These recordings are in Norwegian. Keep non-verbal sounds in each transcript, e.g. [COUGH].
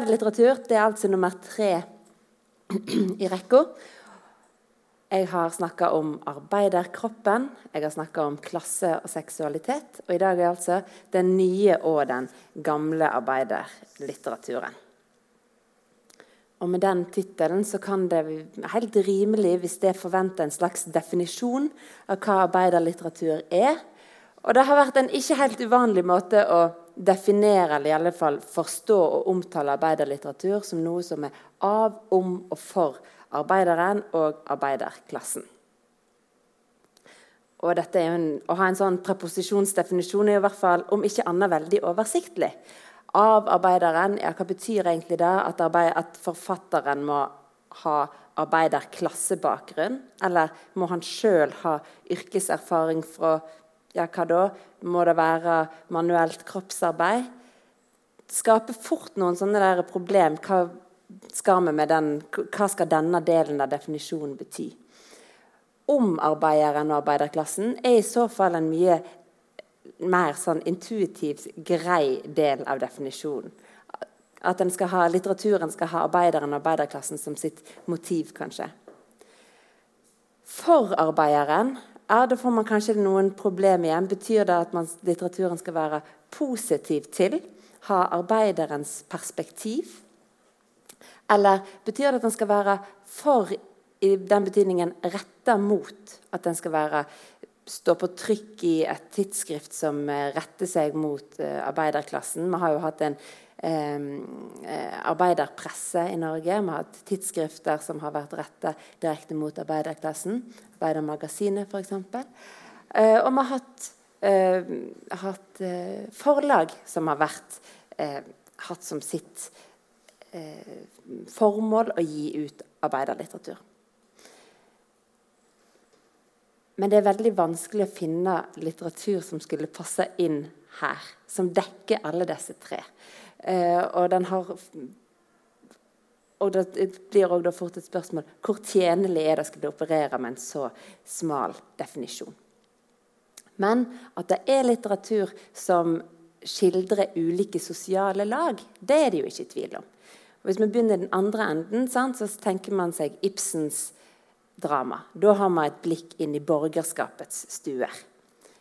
Arbeiderlitteratur det er altså nummer tre i rekka. Jeg har snakka om arbeiderkroppen, jeg har snakka om klasse og seksualitet. Og i dag er altså den nye og den gamle arbeiderlitteraturen. Og med den tittelen så kan det helt rimelig, hvis det forventer en slags definisjon av hva arbeiderlitteratur er. Og det har vært en ikke helt uvanlig måte å definere eller i alle fall forstå og omtale arbeiderlitteratur som noe som er av, om og for arbeideren og arbeiderklassen. Og en, Å ha en sånn preposisjonsdefinisjon er i hvert fall om ikke annet veldig oversiktlig. Av arbeideren, ja, hva betyr egentlig det? At, arbeid, at forfatteren må ha arbeiderklassebakgrunn? Eller må han sjøl ha yrkeserfaring fra ja, hva da? Må det være manuelt kroppsarbeid? Skaper fort noen sånne der problem. Hva skal vi med den, hva skal denne delen av definisjonen bety? Om arbeideren og arbeiderklassen er i så fall en mye mer sånn intuitivt grei del av definisjonen. At skal ha, litteraturen skal ha arbeideren og arbeiderklassen som sitt motiv, kanskje. Forarbeideren ja, da får man kanskje noen problemer igjen. Betyr det at man, litteraturen skal være positiv til? Ha arbeiderens perspektiv? Eller betyr det at den skal være for i den betydningen retta mot? At den skal være, stå på trykk i et tidsskrift som eh, retter seg mot uh, arbeiderklassen? Vi har jo hatt en eh, arbeiderpresse i Norge. Vi har hatt tidsskrifter som har vært retta direkte mot arbeiderklassen. Arbeidermagasinet, f.eks. Eh, og vi har hatt, eh, hatt eh, forlag som har vært, eh, hatt som sitt eh, formål å gi ut arbeiderlitteratur. Men det er veldig vanskelig å finne litteratur som skulle passe inn her. Som dekker alle disse tre. Eh, og den har og Det blir også fort et spørsmål hvor tjenlig er det å skulle operere med en så smal definisjon. Men at det er litteratur som skildrer ulike sosiale lag, det er det jo ikke tvil om. Og hvis vi begynner i den andre enden, sant, så tenker man seg Ibsens drama. Da har man et blikk inn i borgerskapets stuer.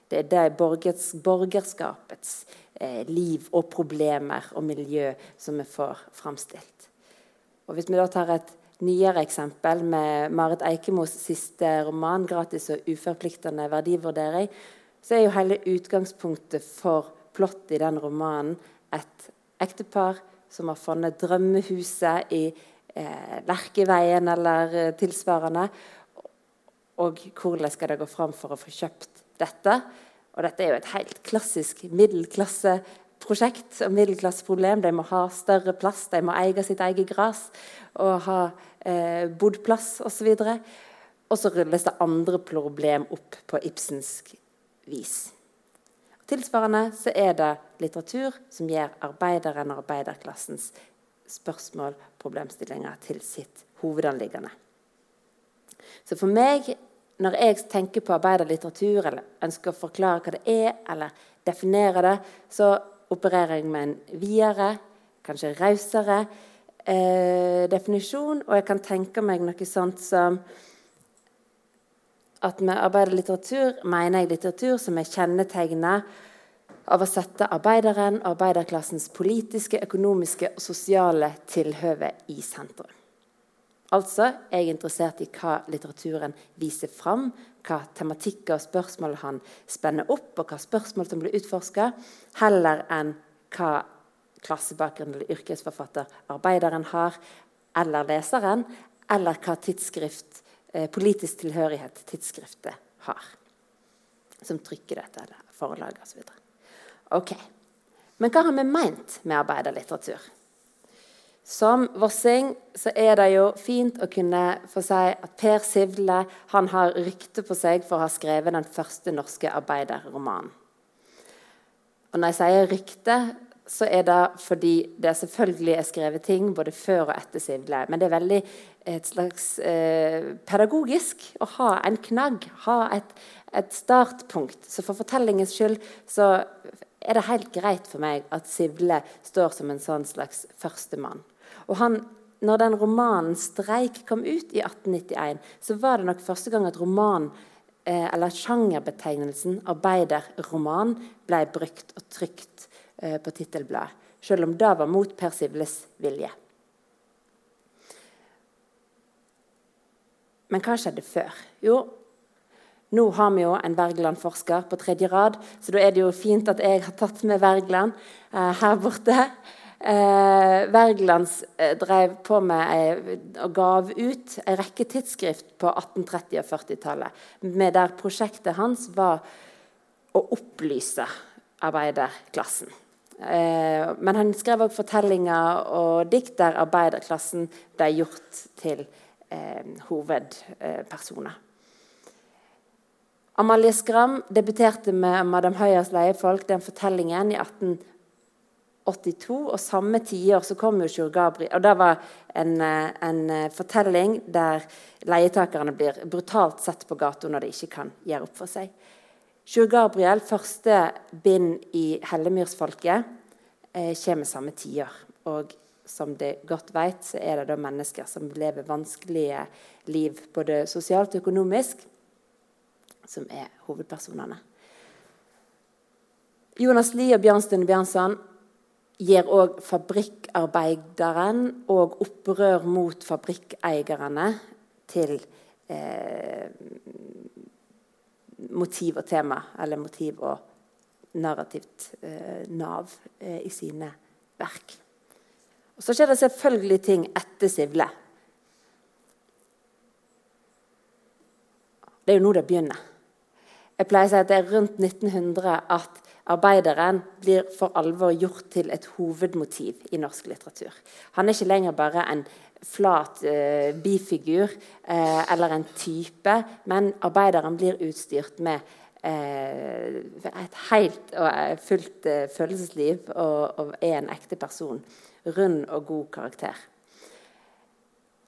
Det er det borgers, borgerskapets eh, liv og problemer og miljø som vi får framstilt. Og Hvis vi da tar et nyere eksempel med Marit Eikemos siste roman, 'Gratis og uforpliktende verdivurdering', så er jo hele utgangspunktet for plottet i den romanen et ektepar som har funnet drømmehuset i eh, Lerkeveien eller eh, tilsvarende. Og hvordan skal det gå fram for å få kjøpt dette. Og dette er jo et helt klassisk middelklasseprosjekt og middelklasseproblem. De må ha større plass, de må eie sitt eget gress og ha eh, bodplass osv. Og så rulles det andre problem opp på ibsensk vis. Tilsvarende så er det litteratur som gjør arbeideren og arbeiderklassens spørsmål, problemstillinger, til sitt hovedanliggende. Så for meg når jeg tenker på arbeiderlitteratur, eller ønsker å forklare hva det er, eller definere det, så opererer jeg med en videre, kanskje rausere eh, definisjon. Og jeg kan tenke meg noe sånt som at med arbeiderlitteratur mener jeg litteratur som er kjennetegnet av å sette arbeideren og arbeiderklassens politiske, økonomiske og sosiale tilhøve i sentrum. Altså jeg er interessert i hva litteraturen viser fram, hva tematikker og spørsmål han spenner opp, og hva spørsmål som blir utforska, heller enn hva klassebakgrunn eller yrkesforfatter arbeideren har, eller leseren, eller hva tidsskrift, eh, politisk tilhørighet tidsskriftet har. Som trykker dette, eller forlaget osv. Ok. Men hva har vi meint med arbeiderlitteratur? Som vossing så er det jo fint å kunne få si at Per Sivle han har rykte på seg for å ha skrevet den første norske arbeiderromanen. Og når jeg sier rykte, så er det fordi det selvfølgelig er skrevet ting både før og etter Sivle. Men det er veldig et slags eh, pedagogisk å ha en knagg, ha et, et startpunkt. Så for fortellingens skyld så er det helt greit for meg at Sivle står som en sånn slags førstemann. Og han, når den romanen 'Streik' kom ut i 1891, så var det nok første gang at roman, eh, eller sjangerbetegnelsen arbeiderroman ble brukt og trykt eh, på tittelbladet. Selv om det var mot Per Sivles vilje. Men hva skjedde før? Jo, nå har vi jo en Wergeland-forsker på tredje rad, så da er det jo fint at jeg har tatt med Wergeland eh, her borte. Eh, Wergelands eh, drev på med ei, og gav ut en rekke tidsskrift på 1830- og 40-tallet, der prosjektet hans var å opplyse arbeiderklassen. Eh, men han skrev òg fortellinger og dikt der arbeiderklassen ble gjort til eh, hovedpersoner. Amalie Skram debuterte med 'Madam Høyers leiefolk', den fortellingen, i 1882. Og samme tiår så kom jo Sjur Gabriel. Og det var en, eh, en, eh, fortelling der leietakerne blir brutalt sett på gata når de ikke kan gjøre opp for seg. Sjur Gabriel, første bind i Hellemyrsfolket, eh, kommer samme tiår. Og som de godt vet, så er det da mennesker som lever vanskelige liv både sosialt og økonomisk som er hovedpersonene. Jonas Lie og Bjørnstuen Bjørnson gir òg fabrikkarbeideren og opprør mot fabrikkeierne til eh, motiv og tema, eller motiv og narrativt eh, nav eh, i sine verk. Og Så skjer det selvfølgelig ting etter Sivle. Det er jo nå det begynner. Jeg pleier å si at det er rundt 1900 at arbeideren blir for alvor gjort til et hovedmotiv i norsk litteratur. Han er ikke lenger bare en flat uh, bifigur uh, eller en type, men arbeideren blir utstyrt med uh, et helt og fullt følelsesliv og, og er en ekte person. Rund og god karakter.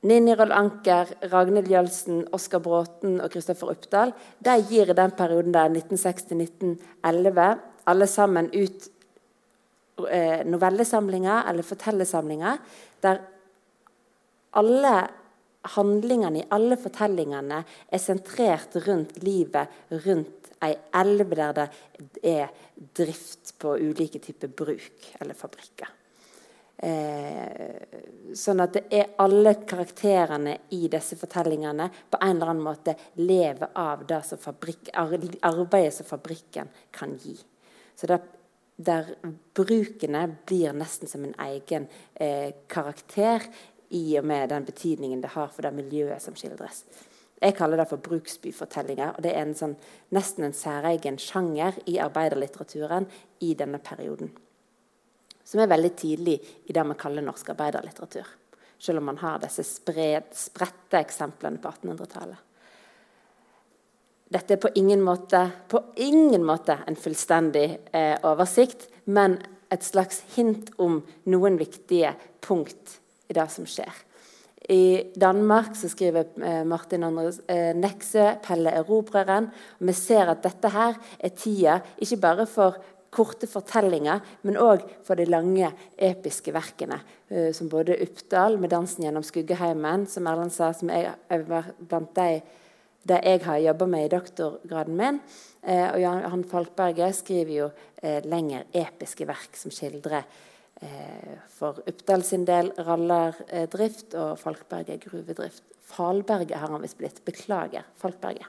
Ninni Roll Anker, Ragnhild Jølsen, Oskar Bråten og Kristoffer Oppdal de gir i den perioden der 1960-1911 alle sammen ut eh, novellesamlinger eller fortellersamlinger der alle handlingene i alle fortellingene er sentrert rundt livet rundt ei elv der det er drift på ulike typer bruk eller fabrikker. Eh, sånn at det er alle karakterene i disse fortellingene på en eller annen måte lever av det som fabrikk, arbeidet som fabrikken kan gi. Så der, der brukene blir nesten som en egen eh, karakter i og med den betydningen det har for det miljøet som skildres. Jeg kaller det for bruksbyfortellinger. og Det er en sånn, nesten en særegen sjanger i arbeiderlitteraturen i denne perioden som er veldig tidlig i det vi kaller norsk arbeiderlitteratur. Selv om man har disse spred, spredte eksemplene på 1800-tallet. Dette er på ingen måte, på ingen måte en fullstendig eh, oversikt, men et slags hint om noen viktige punkt i det som skjer. I Danmark så skriver eh, Martin Andres eh, Neksø 'Pelle Erobreren'. og Vi ser at dette her er tida ikke bare for korte fortellinger, men òg for de lange, episke verkene. Uh, som både Uppdal med 'Dansen gjennom skuggeheimen', som Erlend sa, som jeg blant de det jeg har jobba med i doktorgraden min. Uh, og Jan Falkberget skriver jo lenger lengre episke verk som skildrer for Uppdal sin del rallerdrift og Falkberget gruvedrift. Falberget har han visst blitt. Beklager, Falkberget.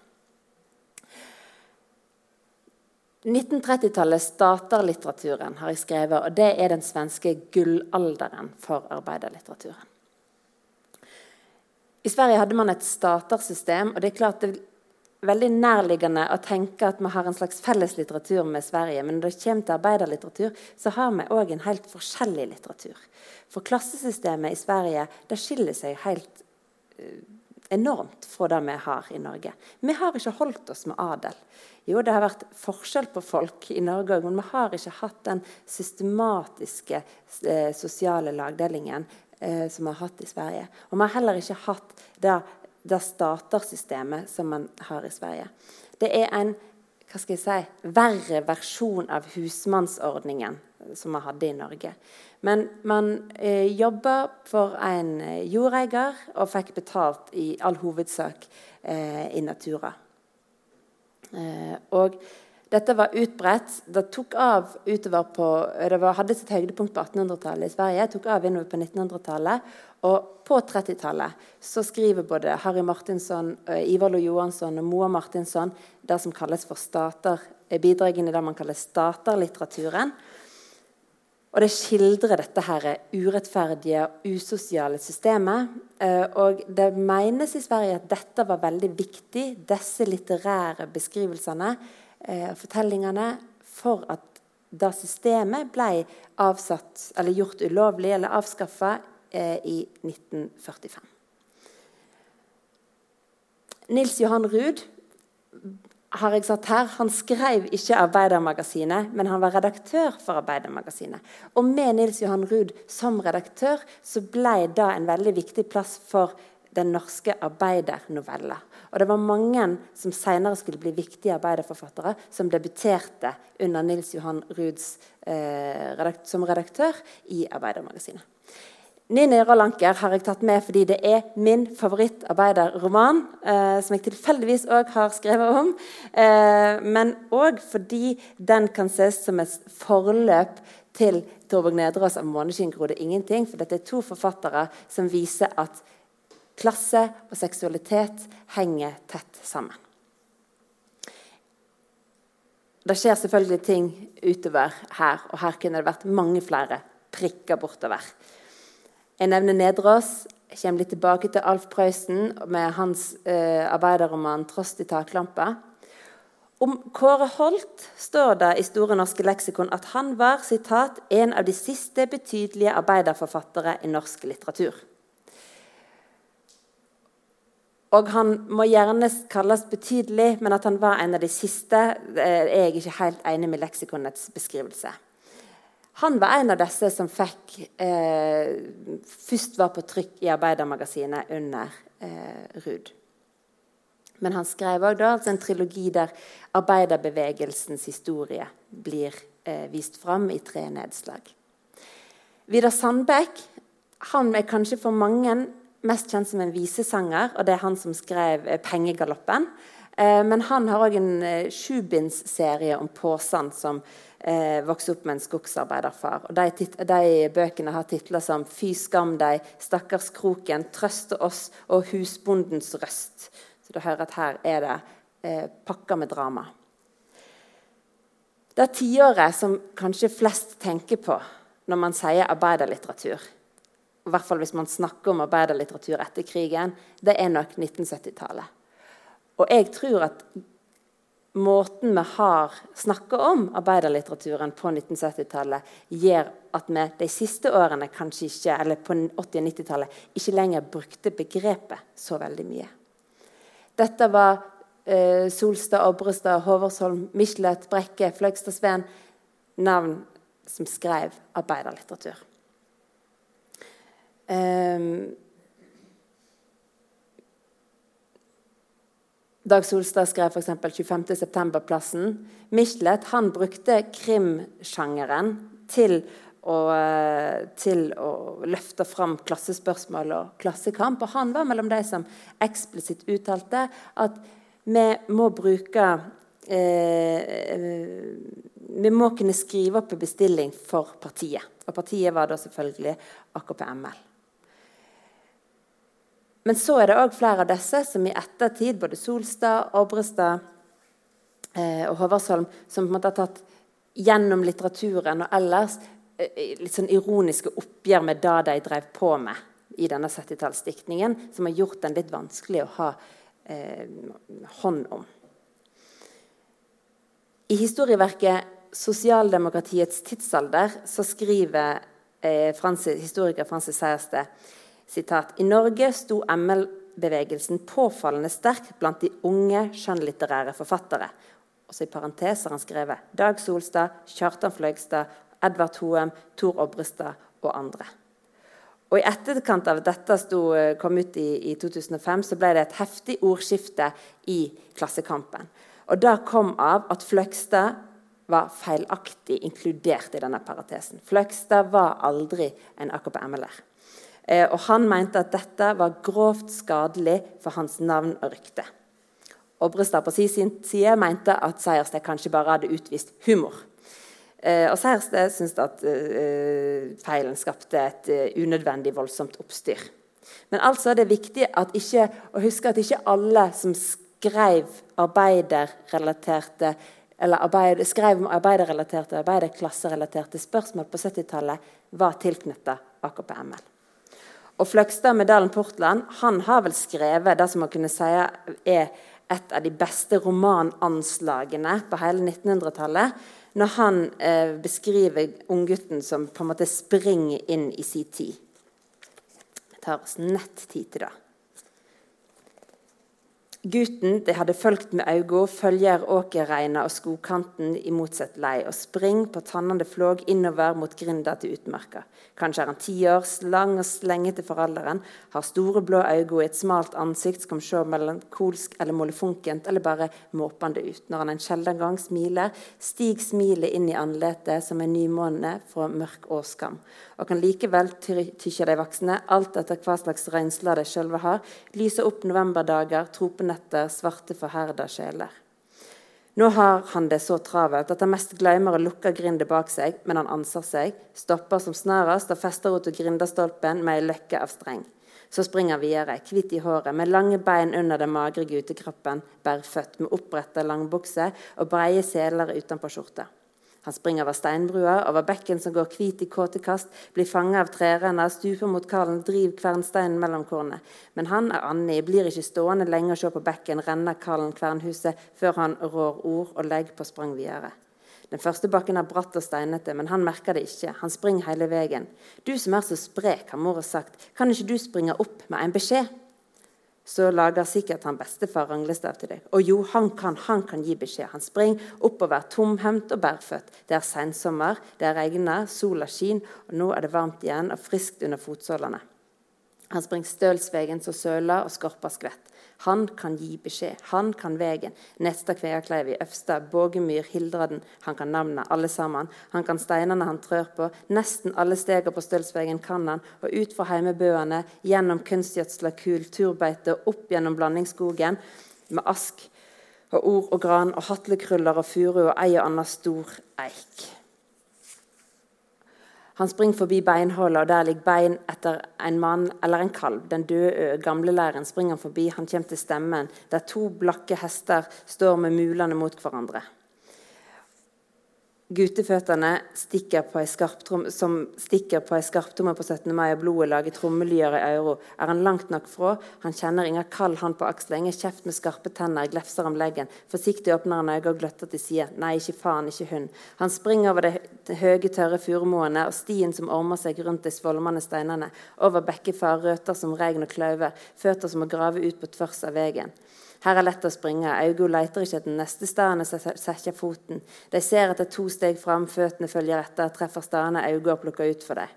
1930-tallet starter litteraturen, har jeg skrevet, og det er den svenske gullalderen for arbeiderlitteraturen. I Sverige hadde man et statersystem, og det er klart det er veldig nærliggende å tenke at vi har en slags felles litteratur med Sverige. Men når det kommer til arbeiderlitteratur, så har vi òg en helt forskjellig litteratur. For klassesystemet i Sverige det skiller seg helt uh, enormt fra det vi har i Norge. Vi har ikke holdt oss med adel. Jo, det har vært forskjell på folk i Norge òg, men vi har ikke hatt den systematiske eh, sosiale lagdelingen eh, som vi har hatt i Sverige. Og vi har heller ikke hatt det, det statersystemet som man har i Sverige. Det er en hva skal jeg si, verre versjon av husmannsordningen som man hadde i Norge. Men man eh, jobba for en jordeier og fikk betalt i all hovedsak eh, i natura. Eh, og dette var utbredt. Det tok av utover på, det var, hadde sitt høydepunkt på 1800-tallet i Sverige. tok av innover på 1900-tallet. Og på 30-tallet så skriver både Harry Martinsson, Ivar Lo Johansson og Moa Martinsson det som kalles for stater, bidragene i det man kaller staterlitteraturen. Og det skildrer dette her urettferdige usosiale systemet. Og det menes i Sverige at dette var veldig viktig, disse litterære beskrivelsene eh, fortellingene for at da systemet ble avsatt, eller gjort ulovlig eller avskaffa eh, i 1945. Nils Johan Ruud har jeg satt her, han skrev ikke Arbeidermagasinet, men han var redaktør for Arbeidermagasinet. Og med Nils Johan Ruud som redaktør så ble det en veldig viktig plass for den norske arbeidernovella. Og det var mange som senere skulle bli viktige arbeiderforfattere, som debuterte under Nils Johan Ruuds eh, redakt som redaktør i Arbeidermagasinet. Nini Rollanker har jeg tatt med fordi det er min favorittarbeiderroman, eh, som jeg tilfeldigvis òg har skrevet om. Eh, men òg fordi den kan ses som et forløp til Torborg Nedreås av 'Måneskinn gror ingenting'. For dette er to forfattere som viser at Klasse og seksualitet henger tett sammen. Det skjer selvfølgelig ting utover her, og her kunne det vært mange flere prikker bortover. Jeg nevner Nedreås. Jeg kommer litt tilbake til Alf Prøysen med hans eh, arbeiderroman 'Trost i taklampa'. Om Kåre Holt står det i Store norske leksikon at han var citat, 'en av de siste betydelige arbeiderforfattere i norsk litteratur'. Og han må gjerne kalles betydelig, men at han var en av de siste, er jeg ikke helt enig med leksikonets beskrivelse. Han var en av disse som fikk eh, først var på trykk i Arbeidermagasinet under eh, Ruud. Men han skrev òg en trilogi der arbeiderbevegelsens historie blir eh, vist fram i tre nedslag. Vidar Sandbekk han er kanskje for mange mest kjent som en visesanger, og det er han som skrev eh, 'Pengegaloppen'. Eh, men han har òg en eh, sjubindsserie om Påsan som eh, vokste opp med en skogsarbeiderfar. Og de, de bøkene har titler som 'Fy skam deg', 'Stakkars kroken', 'Trøste oss' og 'Husbondens røst'. Så du hører at her er det eh, pakka med drama. Det tiåret som kanskje flest tenker på når man sier arbeiderlitteratur, i hvert fall hvis man snakker om arbeiderlitteratur etter krigen, det er nok 1970-tallet. Og jeg tror at måten vi har snakka om arbeiderlitteraturen på 1970-tallet, gjør at vi de siste årene kanskje ikke, eller på 80- og 90-tallet ikke lenger brukte begrepet så veldig mye. Dette var eh, Solstad, Obrestad, Håvardsholm, Michelet, Brekke, Fløgstad Sveen navn som skrev arbeiderlitteratur. Um, Dag Solstad skrev f.eks. 25.9.-plassen. Michelet han brukte krimsjangeren til å, til å, løfte fram klassespørsmål og klassekamp. Og han var mellom de som eksplisitt uttalte at vi må bruke eh, Vi må kunne skrive opp en bestilling for partiet. Og partiet var da selvfølgelig AKP-ML. Men så er det òg flere av disse som i ettertid, både Solstad, Obrestad eh, og Håvardsholm, som på en måte har tatt gjennom litteraturen og ellers eh, litt sånn ironiske oppgjør med det de drev på med i denne 70-tallsdiktningen, som har gjort den litt vanskelig å ha eh, hånd om. I historieverket 'Sosialdemokratiets tidsalder' så skriver eh, historiker Francis Sejersted Sitat, I Norge sto ML-bevegelsen påfallende sterk blant de unge skjønnlitterære forfattere. Også i parentes har han skrevet Dag Solstad, Kjartan Fløgstad, Edvard Hoem, Tor Obrestad og andre. Og I etterkant av at dette stod, kom ut i, i, 2005, så ble det et heftig ordskifte i Klassekampen. Og det kom av at Fløgstad var feilaktig inkludert i denne paratesen. Fløgstad var aldri en AKP-MLR. Eh, og han mente at dette var grovt skadelig for hans navn og rykte. Obrestad på sin side mente at Sejersted kanskje bare hadde utvist humor. Eh, og Sejersted syntes at uh, feilen skapte et unødvendig voldsomt oppstyr. Men altså det er viktig ikke, å huske at ikke alle som skrev arbeiderrelaterte arbeid, skrev om arbeiderrelaterte og arbeiderklasserelaterte spørsmål på 70-tallet, var tilknytta AKP-ML. Og Fløgstad med Dalen Portland han har vel skrevet det som man kunne si er et av de beste romananslagene på hele 1900-tallet, når han eh, beskriver unggutten som på en måte springer inn i sin tid. Det tar oss nett tid til det. Gutten de hadde følgt med auga, følger åkerreina og skogkanten i sitt lei, og spring på tannende flåg innover mot grinda til utmarka. Kanskje er han ti år, lang og slengete for alderen, har store blå øyne og et smalt ansikt som kan se melankolsk eller molefonkent eller bare måpende ut. Når han en sjelden gang smiler, stiger smilet inn i andletet som en ny måne fra mørk årskam, og kan likevel, tykkja de voksne, alt etter hva slags rensler de sjølve har, lyse opp novemberdager, tropenetter, svarte forherda sjeler. Nå har han det så travelt at han mest glemmer å lukke grinda bak seg, men han anser seg, stopper som snarest og fester henne til grindastolpen med ei løkke av streng. Så springer han videre, hvit i håret, med lange bein under den magre gutekroppen, bærføtt, med oppretta langbukse og breie seler utenpå skjorta. Han springer over steinbrua, over bekken som går hvit i kåte kast, blir fanga av trerenner, stuper mot kallen, driver kvernsteinen mellom kornene. Men han er Anni, blir ikke stående lenge og se på bekken, renner kallen kvernhuset, før han rår ord og legger på sprang videre. Den første bakken er bratt og steinete, men han merker det ikke. Han springer hele veien. Du som er så sprek, har mora sagt, kan ikke du springe opp med en beskjed? Så lager sikkert han bestefar ranglestav til deg. Og jo, han kan, han kan gi beskjed. Han springer oppover tomhendt og bærføtt. Det er sensommer, det er regner, sola skinner, og nå er det varmt igjen og friskt under fotsålene. Han springer stølsvegen så søler og skorpa skvett. Han kan gi beskjed. Han kan vegen. Nesta Kveakleivi, Øfstad, Bågemyr, Hildraden. Han kan navnet, alle sammen. Han kan steinene han trør på. Nesten alle stega på Stølsvegen kan han. Og ut fra heimebøene, gjennom kunstgjødsla kul, turbeite opp gjennom blandingsskogen med ask og ord og gran og hatlekruller og furu og ei og anna stor eik. Han springer forbi beinhullet, og der ligger bein etter en mann eller en kalv. Den døde gamlelæren springer han forbi. Han kommer til stemmen, der to blakke hester står med mulene mot hverandre. Guteføttene stikker på som stikker på ei skarptromme på 17. mai, og blodet lager trommelyder i øra. Er han langt nok fra? Han kjenner ingen kald hand på aksla, ingen kjeft med skarpe tenner, glefser om leggen. Forsiktig åpner han øynene og gløtter til side. Nei, ikke faen, ikke hun. Han springer over de høye, tørre furumoene og stien som ormer seg rundt de svolmende steinene, over bekkefar, røter som regn og kløver, føtter som må grave ut på tvers av veien. Her er lett å springe. Augo leiter ikke etter neste stedene og setter foten. De ser etter to steg fram, føttene følger etter, treffer stedene Augo har plukka ut for dem.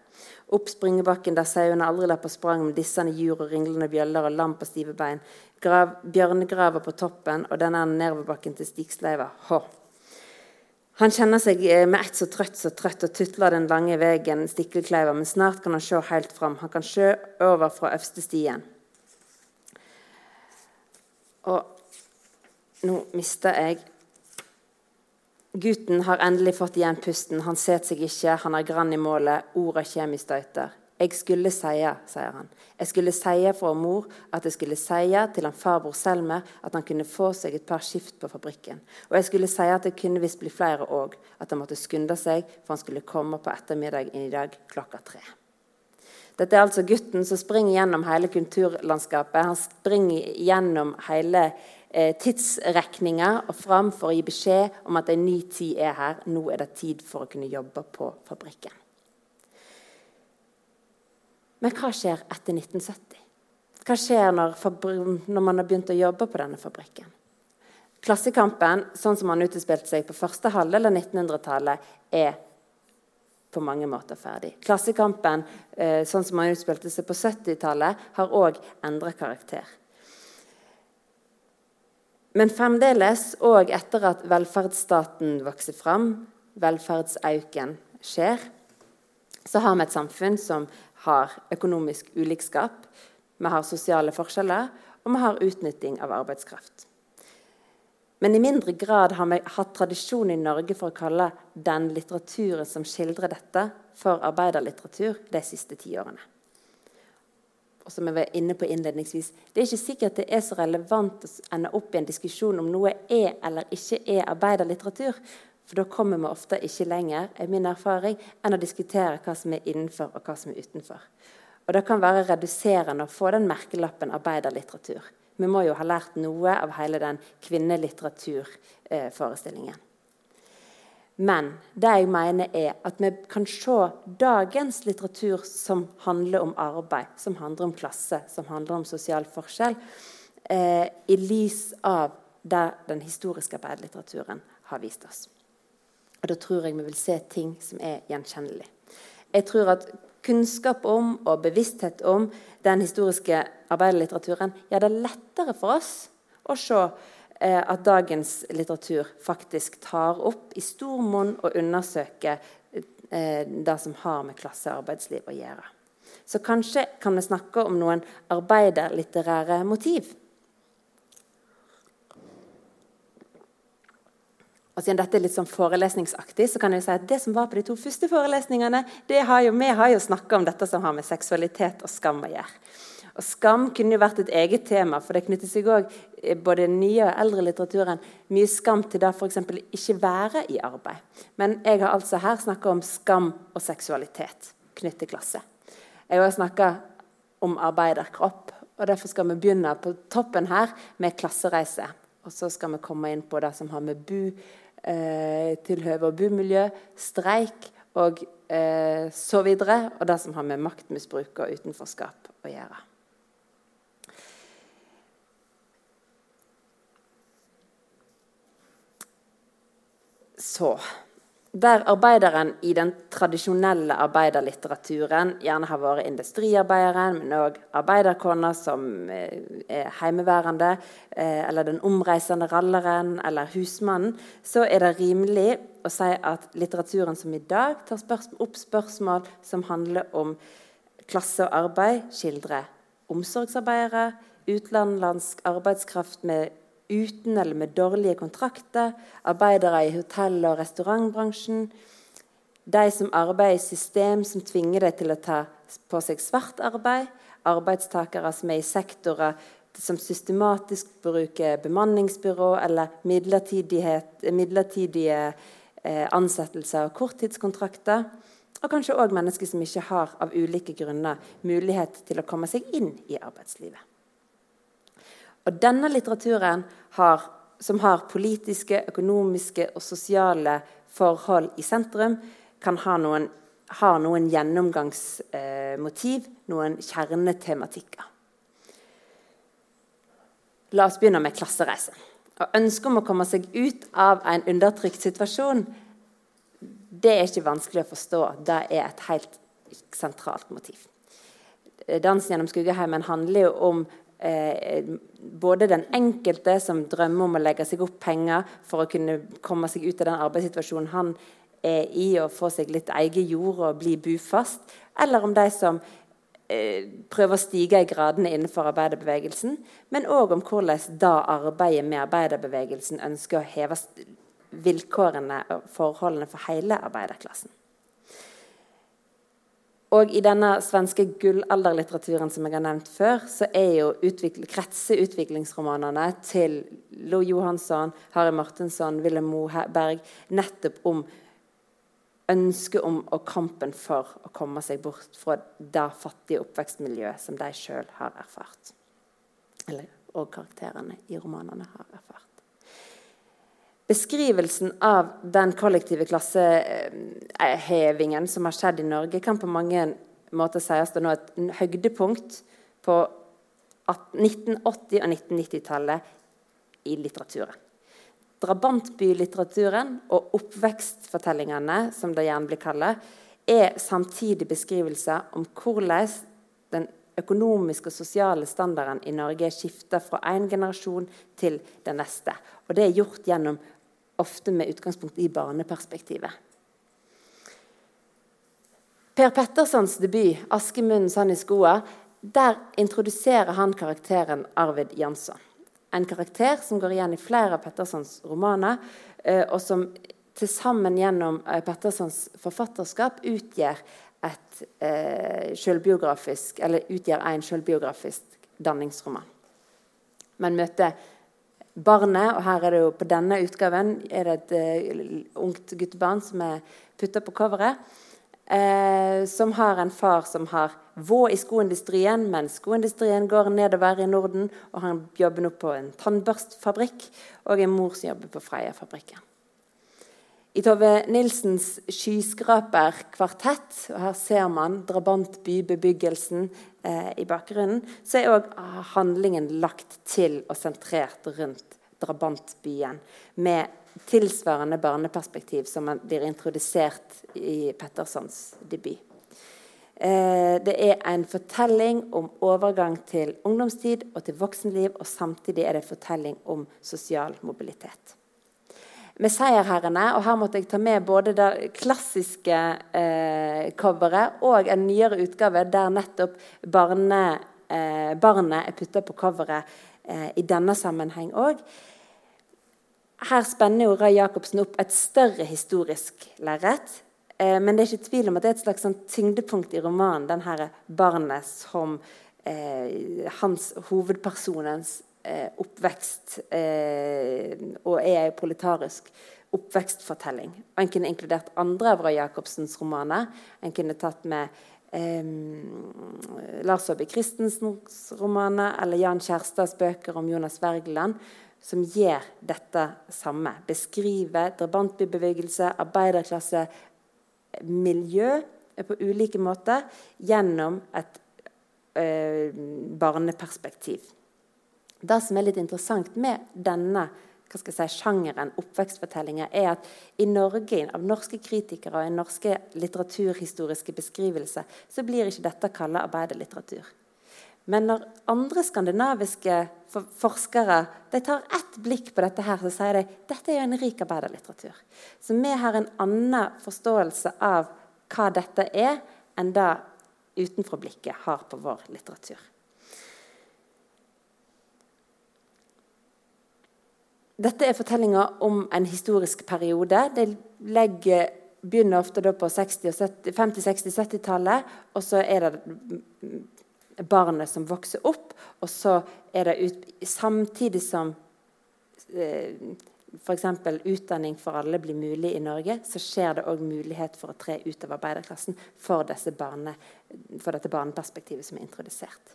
Opp springebakken der sauene aldri på sprang med dissende jur og ringlende bjøller og lam på stive bein. Grav, bjørnegraver på toppen og den er nedoverbakken til Stigsleiva. Hå. Han kjenner seg eh, med ett så trøtt så trøtt og tutler den lange veien Stiklekleiva, men snart kan han se helt fram. Han kan se over fra øverste stien. Og nå mister jeg Gutten har endelig fått igjen pusten. Han setter seg ikke, han er grann i målet. Orda kommer i støyter. Jeg skulle seie, sier han. Jeg skulle seie for mor at jeg skulle seie til han farbror Selmer at han kunne få seg et par skift på fabrikken. Og jeg skulle seie at det kunne visst bli flere òg, at han måtte skunde seg, for han skulle komme på ettermiddagen i dag klokka tre. Dette er altså gutten som springer gjennom hele kulturlandskapet. Han springer gjennom hele eh, tidsrekninga og fram for å gi beskjed om at en ny tid er her. Nå er det tid for å kunne jobbe på fabrikken. Men hva skjer etter 1970? Hva skjer når, når man har begynt å jobbe på denne fabrikken? Klassekampen sånn som han utspilte seg på første halvdel av 1900-tallet, er på mange måter ferdig. Klassekampen, eh, sånn som man utspilte seg på 70-tallet, har òg endret karakter. Men fremdeles, og etter at velferdsstaten vokser fram, velferdsauken skjer, så har vi et samfunn som har økonomisk ulikskap, vi har sosiale forskjeller, og vi har utnytting av arbeidskraft. Men i mindre grad har vi hatt tradisjon i Norge for å kalle den litteraturen som skildrer dette, for arbeiderlitteratur de siste ti årene. Og som jeg var inne på innledningsvis, Det er ikke sikkert det er så relevant å ende opp i en diskusjon om noe er eller ikke er arbeiderlitteratur. For da kommer vi ofte ikke lenger er min erfaring, enn å diskutere hva som er innenfor og hva som er utenfor. Og Det kan være reduserende å få den merkelappen arbeiderlitteratur. Vi må jo ha lært noe av hele den kvinnelitteraturforestillingen. Men det jeg mener er at vi kan se dagens litteratur som handler om arbeid, som handler om klasse, som handler om sosial forskjell, eh, i lys av det den historiske arbeiderlitteraturen har vist oss. Og Da tror jeg vi vil se ting som er gjenkjennelig. Jeg tror at kunnskap om og bevissthet om den historiske arbeiderlitteraturen gjør det lettere for oss å se eh, at dagens litteratur faktisk tar opp i stor monn og undersøker eh, det som har med klasse og arbeidsliv å gjøre. Så kanskje kan vi snakke om noen arbeiderlitterære motiv. Og siden dette er litt sånn forelesningsaktig, så kan jeg si at det som var på de to første forelesningene, det har jo, Vi har jo snakka om dette som har med seksualitet og skam å gjøre. Og Skam kunne jo vært et eget tema, for det knytter seg òg både den nye og eldre litteraturen mye skam til det f.eks. ikke være i arbeid. Men jeg har altså her snakka om skam og seksualitet knyttet til klasse. Jeg har snakka om arbeiderkropp, og derfor skal vi begynne på toppen her med klassereise. Og så skal vi komme inn på det som har med bu eh, tilhøve og bomiljø, streik og eh, så videre. Og det som har med maktmisbruk og utenforskap å gjøre. Så der arbeideren i den tradisjonelle arbeiderlitteraturen gjerne har vært industriarbeideren, men òg arbeiderkona som eh, er heimeværende, eh, eller den omreisende ralleren eller husmannen, så er det rimelig å si at litteraturen som i dag tar opp spørsmål som handler om klasse og arbeid, skildrer omsorgsarbeidere, utenlandsk arbeidskraft med uten eller med dårlige kontrakter, arbeidere i hotell- og restaurantbransjen, de som arbeider i system som tvinger deg til å ta på seg svart arbeid, arbeidstakere som er i sektorer som systematisk bruker bemanningsbyrå eller midlertidige eh, ansettelser og korttidskontrakter. Og kanskje òg mennesker som ikke har av ulike grunner mulighet til å komme seg inn i arbeidslivet. Og denne litteraturen har, som har politiske, økonomiske og sosiale forhold i sentrum, kan ha noen, ha noen gjennomgangsmotiv, noen kjernetematikker. La oss begynne med klassereise. Og Ønsket om å komme seg ut av en undertrykt situasjon det er ikke vanskelig å forstå. Det er et helt sentralt motiv. Dansen gjennom Skuggeheimen handler jo om eh, både den enkelte som drømmer om å legge seg opp penger for å kunne komme seg ut av den arbeidssituasjonen han er i, og få seg litt egen jord og bli bufast, eller om de som eh, prøver å stige i gradene innenfor arbeiderbevegelsen, men òg om hvordan da arbeidet med arbeiderbevegelsen ønsker å heve vilkårene og forholdene for hele arbeiderklassen. Og i denne svenske gullalderlitteraturen som jeg har nevnt før, så er jo utvikl kretser utviklingsromanene til Lo Johansson, Harry Martensson, Wilhelm Moberg nettopp om ønsket om og kampen for å komme seg bort fra det fattige oppvekstmiljøet som de sjøl har erfart. Eller og karakterene i romanene har erfart. Beskrivelsen av den kollektive klassehevingen som har skjedd i Norge, kan på mange måter sies å nå et høydepunkt på 1980- og 1990-tallet i litteraturen. Drabantbylitteraturen og oppvekstfortellingene, som det gjerne blir kalt, er samtidig beskrivelser om hvordan den økonomiske og sosiale standarden i Norge skifter fra en generasjon til den neste. Og det er gjort gjennom ofte med utgangspunkt i barneperspektivet. Per Pettersons debut 'Askemunnen sann i skoa' der introduserer han karakteren Arvid Jansson. En karakter som går igjen i flere av Pettersons romaner, eh, og som til sammen gjennom eh, Pettersons forfatterskap utgjør et eh, utgjør en selvbiografisk danningsroman. Men møter barnet, og her er det jo på denne utgaven er det et uh, ungt guttebarn som er putta på coveret. uh, som har en far som har vå i skoindustrien, men skoindustrien går nedover i Norden. Og han jobber nå på en tannbørstfabrikk, og en mor som jobber på Freia-fabrikken. I Tove Nilsens 'Skyskraperkvartett', og her ser man drabantbybebyggelsen eh, i bakgrunnen, så er òg handlingen lagt til og sentrert rundt drabantbyen. Med tilsvarende barneperspektiv som blir introdusert i Pettersons debut. Eh, det er en fortelling om overgang til ungdomstid og til voksenliv, og samtidig er det en fortelling om sosial mobilitet med seierherrene. Og her måtte jeg ta med både det klassiske eh, coveret og en nyere utgave der nettopp barne, eh, barnet er putta på coveret eh, i denne sammenheng òg. Her spenner jo Ray Jacobsen opp et større historisk lerret. Eh, men det er ikke tvil om at det er et slags sånn tyngdepunkt i romanen, den her barnet som eh, hans hovedpersonens oppvekst eh, og er ei proletarisk oppvekstfortelling. En kunne inkludert andre av Roy Jacobsens romaner. En kunne tatt med eh, Lars Aabye Christensens romaner eller Jan Kjærstads bøker om Jonas Wergeland, som gjør dette samme. Beskriver drabantbybevegelse, arbeiderklasse, miljø på ulike måter gjennom et eh, barneperspektiv. Det som er litt interessant med denne hva skal jeg si, sjangeren, oppvekstfortellinger, er at i Norge, av norske kritikere og i norske litteraturhistoriske beskrivelser, så blir ikke dette kalt arbeiderlitteratur. Men når andre skandinaviske forskere de tar ett blikk på dette, her, så sier de dette er jo en rik arbeiderlitteratur. Så vi har en annen forståelse av hva dette er, enn det utenfra-blikket har på vår litteratur. Dette er fortellinger om en historisk periode. Det legger, begynner ofte på 50-60-70-tallet, og så er det barnet som vokser opp. Og så er det ut, samtidig som eh, f.eks. utdanning for alle blir mulig i Norge, så skjer det òg mulighet for å tre ut av arbeiderklassen for, barne, for dette barneperspektivet som er introdusert.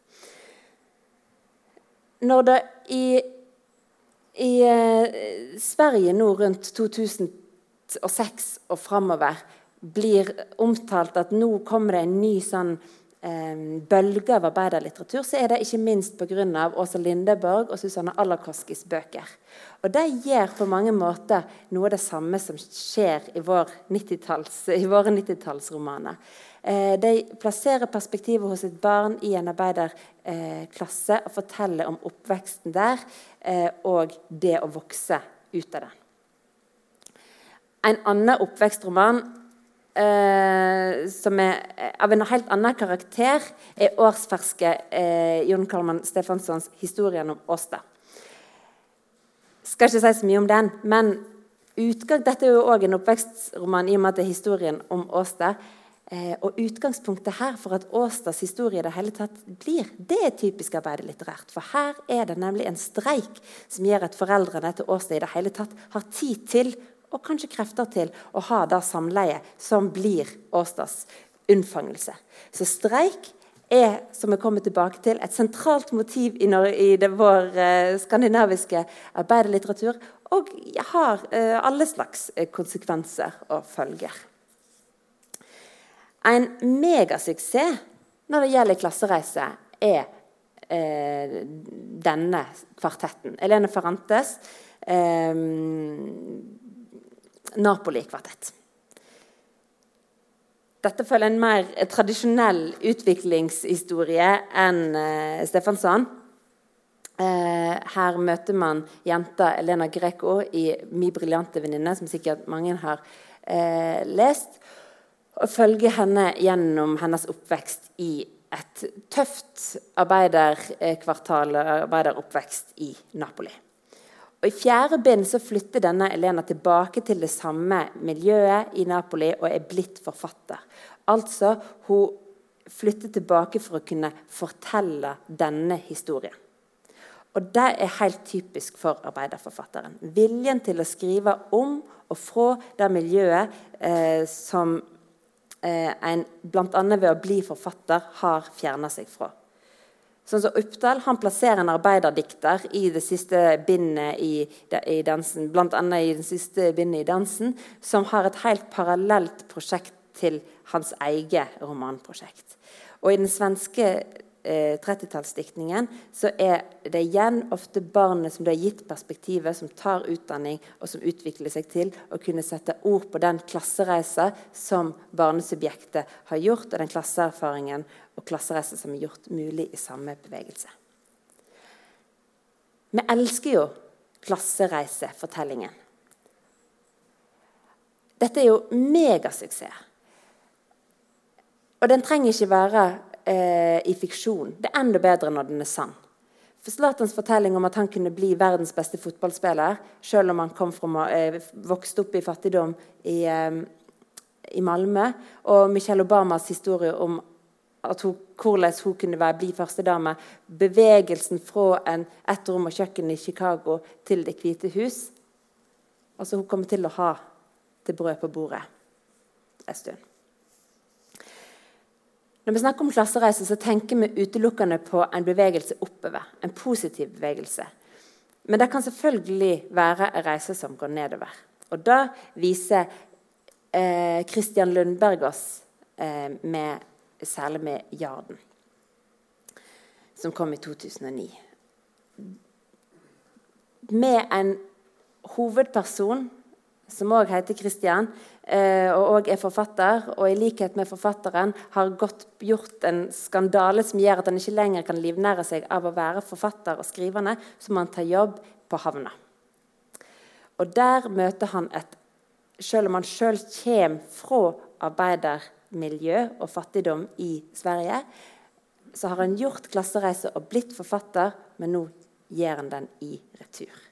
Når det i i eh, Sverige nå rundt 2006 og framover blir omtalt at nå kommer det en ny sånn eh, bølge av arbeiderlitteratur, så er det ikke minst pga. Åsa Lindeborg og Susanne Alakoskis bøker. Og De gjør på mange måter noe av det samme som skjer i, vår 90 i våre 90-tallsromaner. Eh, de plasserer perspektivet hos et barn i en arbeiderklasse og forteller om oppveksten der eh, og det å vokse ut av den. En annen oppvekstroman eh, som er av en helt annen karakter, er årsferske eh, Jon Kalman Stefanssons 'Historien om Åsta'. Skal ikke si så mye om den, men utgang, dette er jo òg en oppvekstroman i og med at det er historien om Åsta. Eh, og Utgangspunktet her for at Åstads historie i det hele tatt blir, det er typisk arbeiderlitterært. For her er det nemlig en streik som gjør at foreldrene til Åsta i det hele tatt har tid til, og kanskje krefter til, å ha det samleiet som blir Åstads unnfangelse. Så streik er som jeg kommer tilbake til, et sentralt motiv i, i det, vår eh, skandinaviske arbeiderlitteratur, og har eh, alle slags eh, konsekvenser og følger. En megasuksess når det gjelder klassereise, er eh, denne kvartetten. Elene Ferrantes eh, Napoli-kvartett. dette følger en mer tradisjonell utviklingshistorie enn eh, Stefansson. Eh, her møter man jenta Elena Greco i 'Mi briljante venninne', som sikkert mange har eh, lest. Og følge henne gjennom hennes oppvekst i et tøft arbeiderkvartal, arbeideroppvekst i Napoli. Og I fjerde bind så flytter denne Elena tilbake til det samme miljøet i Napoli og er blitt forfatter. Altså, hun flytter tilbake for å kunne fortelle denne historien. Og Det er helt typisk for arbeiderforfatteren. Viljen til å skrive om og fra det miljøet eh, som eh, en bl.a. ved å bli forfatter har fjerna seg fra. Sånn som Oppdal han plasserer en arbeiderdikter i det siste bindet i, i dansen, bl.a. i den siste bindet i dansen, som har et helt parallelt prosjekt til hans eget romanprosjekt. Og i den svenske eh, 30-tallsdiktningen så er det igjen ofte barnet som det er gitt perspektivet, som tar utdanning og som utvikler seg til å kunne sette ord på den klassereisa som barnesubjektet har gjort, og den klasseerfaringen og klassereisa som er gjort mulig i samme bevegelse. Vi elsker jo klassereisefortellingen. Dette er jo megasuksess. Og den trenger ikke være eh, i fiksjon. Det er enda bedre når den er sann. For Zlatans fortelling om at han kunne bli verdens beste fotballspiller, selv om han kom fra, eh, vokste opp i fattigdom i, eh, i Malmö, og Michelle Obamas historie om hun, hvordan hun kunne være, bli førstedame, bevegelsen fra en ett rom og kjøkken i Chicago til Det hvite hus Altså, hun kommer til å ha det brød på bordet en stund. Når vi snakker om klassereise, så tenker vi utelukkende på en bevegelse oppover. En positiv bevegelse. Men det kan selvfølgelig være en reise som går nedover. Og da viser eh, Christian Lundberg oss, eh, med, særlig med 'Jarden', som kom i 2009. Med en hovedperson som òg heter Christian, eh, og òg er forfatter, og i likhet med forfatteren har godt gjort en skandale som gjør at han ikke lenger kan livnære seg av å være forfatter og skrivende, så må han ta jobb på havna. Og der møter han et Selv om han sjøl kommer fra arbeidermiljø og fattigdom i Sverige, så har han gjort klassereise og blitt forfatter, men nå gjør han den i retur.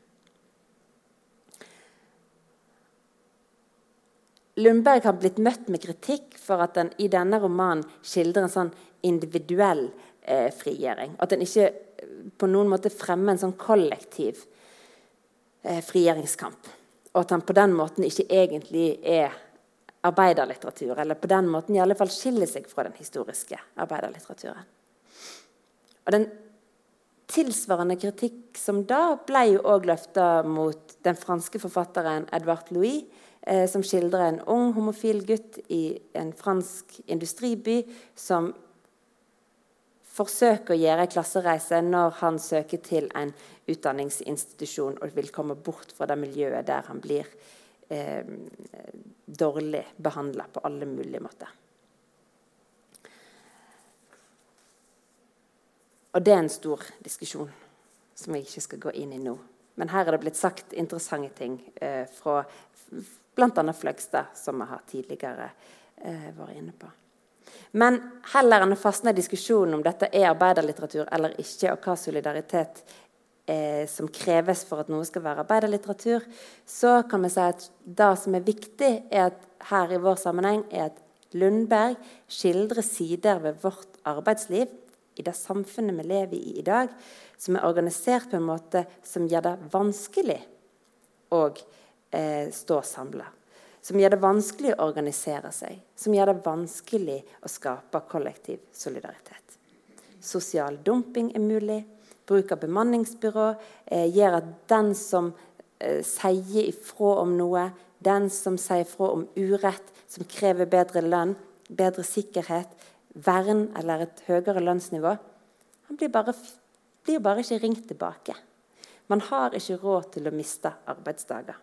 Lundberg har blitt møtt med kritikk for at den i denne romanen skildrer en sånn individuell eh, frigjøring. At den ikke eh, på noen måte fremmer en sånn kollektiv eh, frigjøringskamp. Og at han på den måten ikke egentlig er arbeiderlitteratur. Eller på den måten i alle fall skiller seg fra den historiske arbeiderlitteraturen. Og den tilsvarende kritikk som da ble jo òg løfta mot den franske forfatteren Edvard Louis eh, som skildrer en ung homofil gutt i en fransk industriby som forsøker å gjøre en klassereise når han søker til en utdanningsinstitusjon og vil komme bort fra det miljøet der han blir eh, dårlig behandla på alle mulige måter. Og det er en stor diskusjon som jeg ikke skal gå inn i nå. Men her er det blitt sagt interessante ting eh, fra bl.a. Fløgstad, som vi har tidligere eh, vært inne på. Men heller enn å fastne i diskusjonen om dette er arbeiderlitteratur eller ikke, og hva solidaritet eh, som kreves for at noe skal være arbeiderlitteratur, så kan vi si at det som er viktig er at her i vår sammenheng, er at Lundberg skildrer sider ved vårt arbeidsliv i det samfunnet vi lever i i dag, som er organisert på en måte som gjør det vanskelig å eh, stå samla. Som gjør det vanskelig å organisere seg, som gjør det vanskelig å skape kollektiv solidaritet. Sosial dumping er mulig. Bruk av bemanningsbyrå eh, gjør at den som eh, sier ifra om noe, den som sier ifra om urett, som krever bedre lønn, bedre sikkerhet, vern eller et høyere lønnsnivå, han blir bare, blir bare ikke ringt tilbake. Man har ikke råd til å miste arbeidsdager.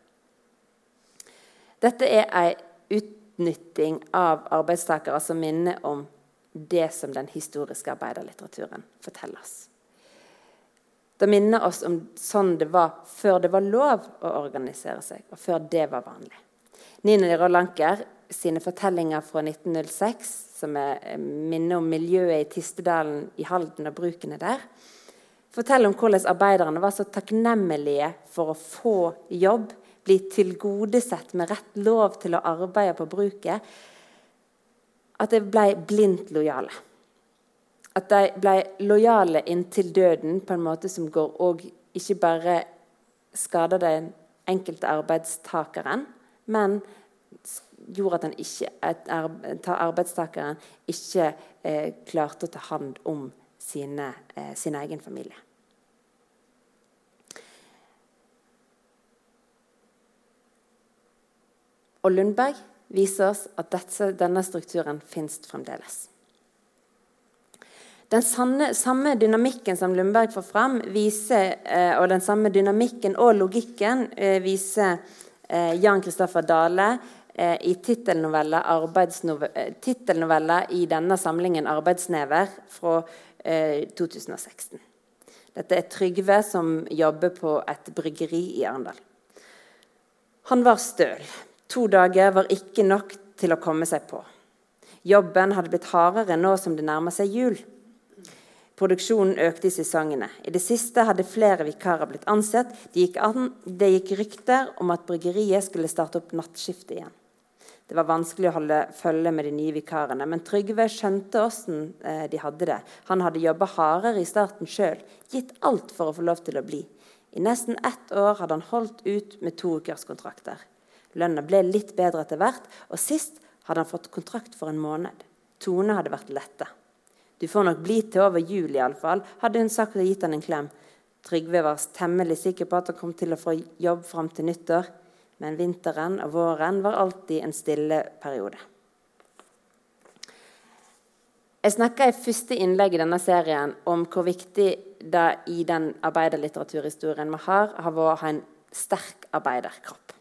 Dette er ei utnytting av arbeidstakere som minner om det som den historiske arbeiderlitteraturen forteller oss. Det minner oss om sånn det var før det var lov å organisere seg, og før det var vanlig. Nina Rolanker sine fortellinger fra 1906, som er eh, minner om miljøet i Tistedalen i Halden og brukene der, forteller om hvordan arbeiderne var så takknemlige for å få jobb, bli tilgodesett med rett lov til å arbeide på bruket, at de ble blindt lojale. At de ble lojale inntil døden på en måte som går og ikke bare skader den enkelte arbeidstakeren, men gjorde at, ikke, at arbeidstakeren ikke eh, klarte å ta hånd om sine, eh, sin egen familie. Og Lundberg viser oss at dette, denne strukturen fins fremdeles. Den sanne, samme dynamikken som Lundberg får fram, viser, eh, og den samme dynamikken og logikken eh, viser eh, Jan Kristoffer Dale i tittelnovella eh, i denne samlingen 'Arbeidsnever' fra 2016. Eh, Dette er Trygve som jobber på et bryggeri i Arendal. Han var støl. To dager var ikke nok til å komme seg på. Jobben hadde blitt hardere nå som det nærmer seg jul. Produksjonen økte i sesongene. I det siste hadde flere vikarer blitt ansett. Det gikk, an, det gikk rykter om at bryggeriet skulle starte opp nattskiftet igjen. Det var vanskelig å holde følge med de nye vikarene, men Trygve skjønte åssen eh, de hadde det. Han hadde jobba hardere i starten sjøl, gitt alt for å få lov til å bli. I nesten ett år hadde han holdt ut med to ukerskontrakter. Lønna ble litt bedre etter hvert, og sist hadde han fått kontrakt for en måned. Tone hadde vært letta. Du får nok bli til over jul, iallfall, hadde hun sagt og gitt han en klem. Trygve var temmelig sikker på at han kom til å få jobb fram til nyttår, men vinteren og våren var alltid en stille periode. Jeg snakka i første innlegg i denne serien om hvor viktig det i den arbeiderlitteraturhistorien vi har, har vært å ha en sterk arbeiderkropp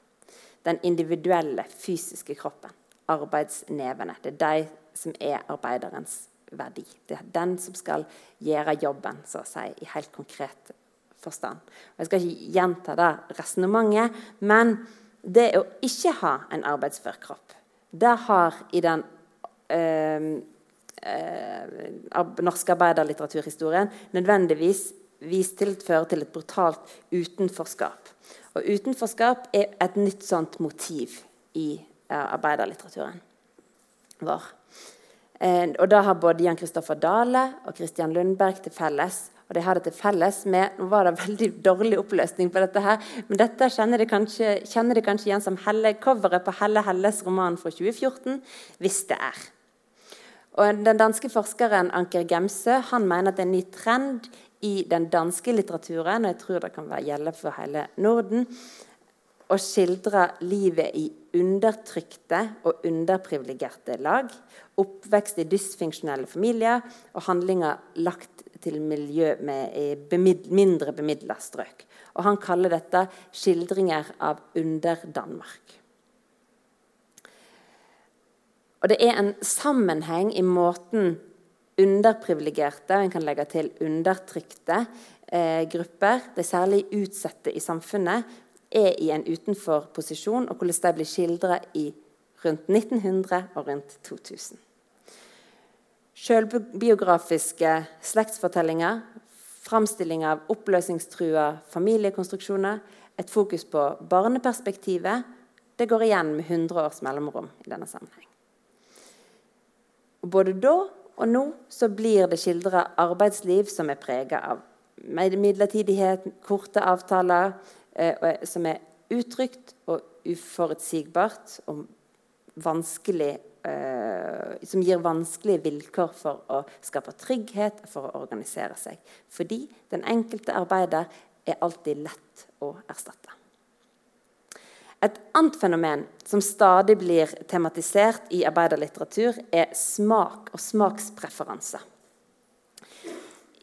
den individuelle, fysiske kroppen. Arbeidsnevene. Det er de som er arbeiderens verdi. Det er den som skal gjøre jobben, så å si, i helt konkret forstand. Jeg skal ikke gjenta det resonnementet, men det å ikke ha en arbeidsfør kropp, det har i den øh, øh, norske arbeiderlitteraturhistorien nødvendigvis vist til å føre til et brutalt utenforskap. Og utenforskap er et nytt sånt motiv i uh, arbeiderlitteraturen vår. Uh, og da har både Jan Kristoffer Dale og Christian Lundberg til felles. Og de har det til felles med Nå var det [LAUGHS] veldig dårlig oppløsning på dette her, men dette kjenner de kanskje, kjenner de kanskje igjen som Helle, coveret på Helle Helles roman fra 2014, 'Hvis det er'. Og Den danske forskeren Anker Gemse han mener at det er en ny trend i den danske litteraturen, og jeg tror det kan gjelde for hele Norden, å skildre livet i undertrykte og underprivilegerte lag. Oppvekst i dysfunksjonelle familier og handlinger lagt til miljø med mindre bemidla strøk. Og han kaller dette 'skildringer av Under-Danmark'. Og Det er en sammenheng i måten underprivilegerte, en kan legge til undertrykte eh, grupper, de særlig utsatte i samfunnet, er i en utenforposisjon, og hvordan de blir skildra i rundt 1900 og rundt 2000. Sjølbiografiske slektsfortellinger, framstilling av oppløsningstrua familiekonstruksjoner, et fokus på barneperspektivet, det går igjen med 100 års mellomrom i denne sammenheng. Både da og nå så blir det skildra arbeidsliv som er prega av midlertidighet, korte avtaler, eh, som er utrygt og uforutsigbart og vanskelig eh, Som gir vanskelige vilkår for å skape trygghet for å organisere seg. Fordi den enkelte arbeider er alltid lett å erstatte. Et annet fenomen som stadig blir tematisert i arbeiderlitteratur, er smak og smakspreferanse.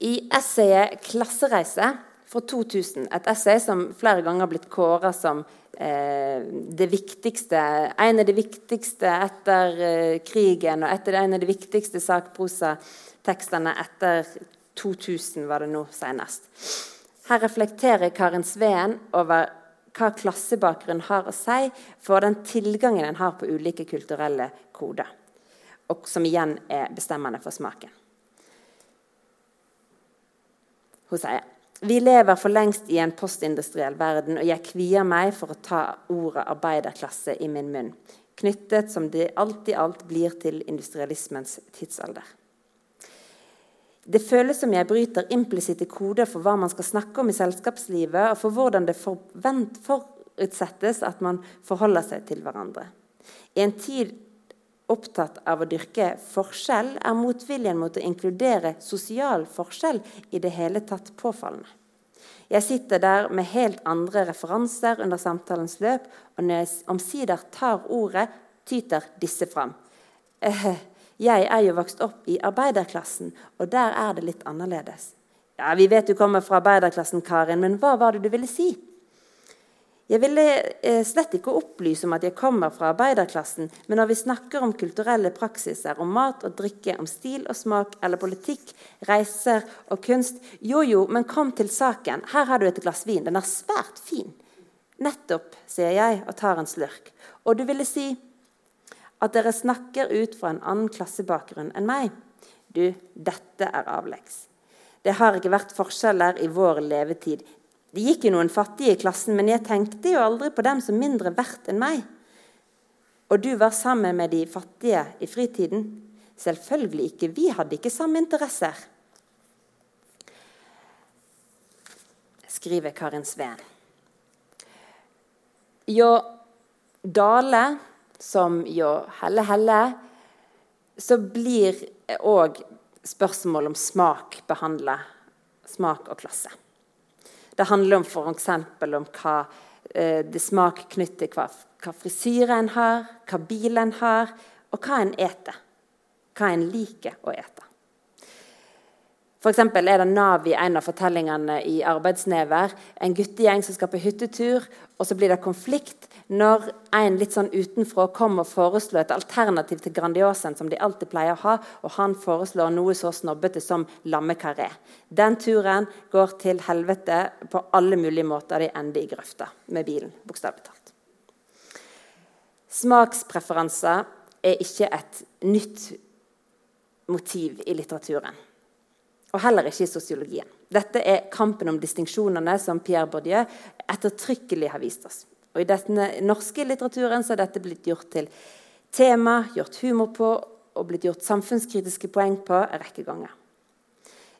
I essayet 'Klassereise' fra 2000. Et essay som flere ganger har blitt kåra som eh, det viktigste, en av de viktigste etter eh, krigen, og etter en av de viktigste sakprosatekstene etter 2000, var det nå senest. Her reflekterer Karin Sveen over hva klassebakgrunn har å si for den tilgangen en har på ulike kulturelle koder, og som igjen er bestemmende for smaken. Hun sier vi lever for lengst i en postindustriell verden, og jeg kvier meg for å ta ordet arbeiderklasse i min munn, knyttet som det alt i alt blir til industrialismens tidsalder. Det føles som jeg bryter implisitte koder for hva man skal snakke om i selskapslivet, og for hvordan det forutsettes at man forholder seg til hverandre. I en tid opptatt av å dyrke forskjell, er motviljen mot å inkludere sosial forskjell i det hele tatt påfallende. Jeg sitter der med helt andre referanser under samtalens løp, og når jeg omsider tar ordet, tyter disse fram. Eh, jeg er jo vokst opp i arbeiderklassen, og der er det litt annerledes. Ja, Vi vet du kommer fra arbeiderklassen, Karin, men hva var det du ville si? Jeg ville eh, slett ikke opplyse om at jeg kommer fra arbeiderklassen, men når vi snakker om kulturelle praksiser, om mat og drikke, om stil og smak eller politikk, reiser og kunst Jo, jo, men kom til saken. Her har du et glass vin. Den er svært fin. Nettopp, sier jeg og tar en slurk. Og du ville si at dere snakker ut fra en annen klassebakgrunn enn meg. Du, dette er avleggs. Det har ikke vært forskjeller i vår levetid. Det gikk jo noen fattige i klassen, men jeg tenkte jo aldri på dem som mindre verdt enn meg. Og du var sammen med de fattige i fritiden? Selvfølgelig ikke. Vi hadde ikke samme interesser. Skriver Karin Sveen. Jo Dale som jo Helle Helle, så blir òg spørsmål om smak behandla. Smak og klasse. Det handler om f.eks. om hva eh, det smak knytter til hva, hva frisyre en har, hva bil en har, og hva en eter. Hva en liker å ete. For er det Nav i en av fortellingene i 'Arbeidsnever'. En guttegjeng som skal på hyttetur, og så blir det konflikt når en litt sånn utenfra kommer og foreslår et alternativ til Grandiosaen som de alltid pleier å ha, og han foreslår noe så snobbete som lammekaré. Den turen går til helvete på alle mulige måter. De ender i grøfta med bilen, bokstavelig talt. Smakspreferanser er ikke et nytt motiv i litteraturen og heller ikke i sosiologien. Dette er kampen om distinksjonene som Pierre Bourdieu ettertrykkelig har vist oss. Og I den norske litteraturen så har dette blitt gjort til tema, gjort humor på og blitt gjort samfunnskritiske poeng på en rekke ganger.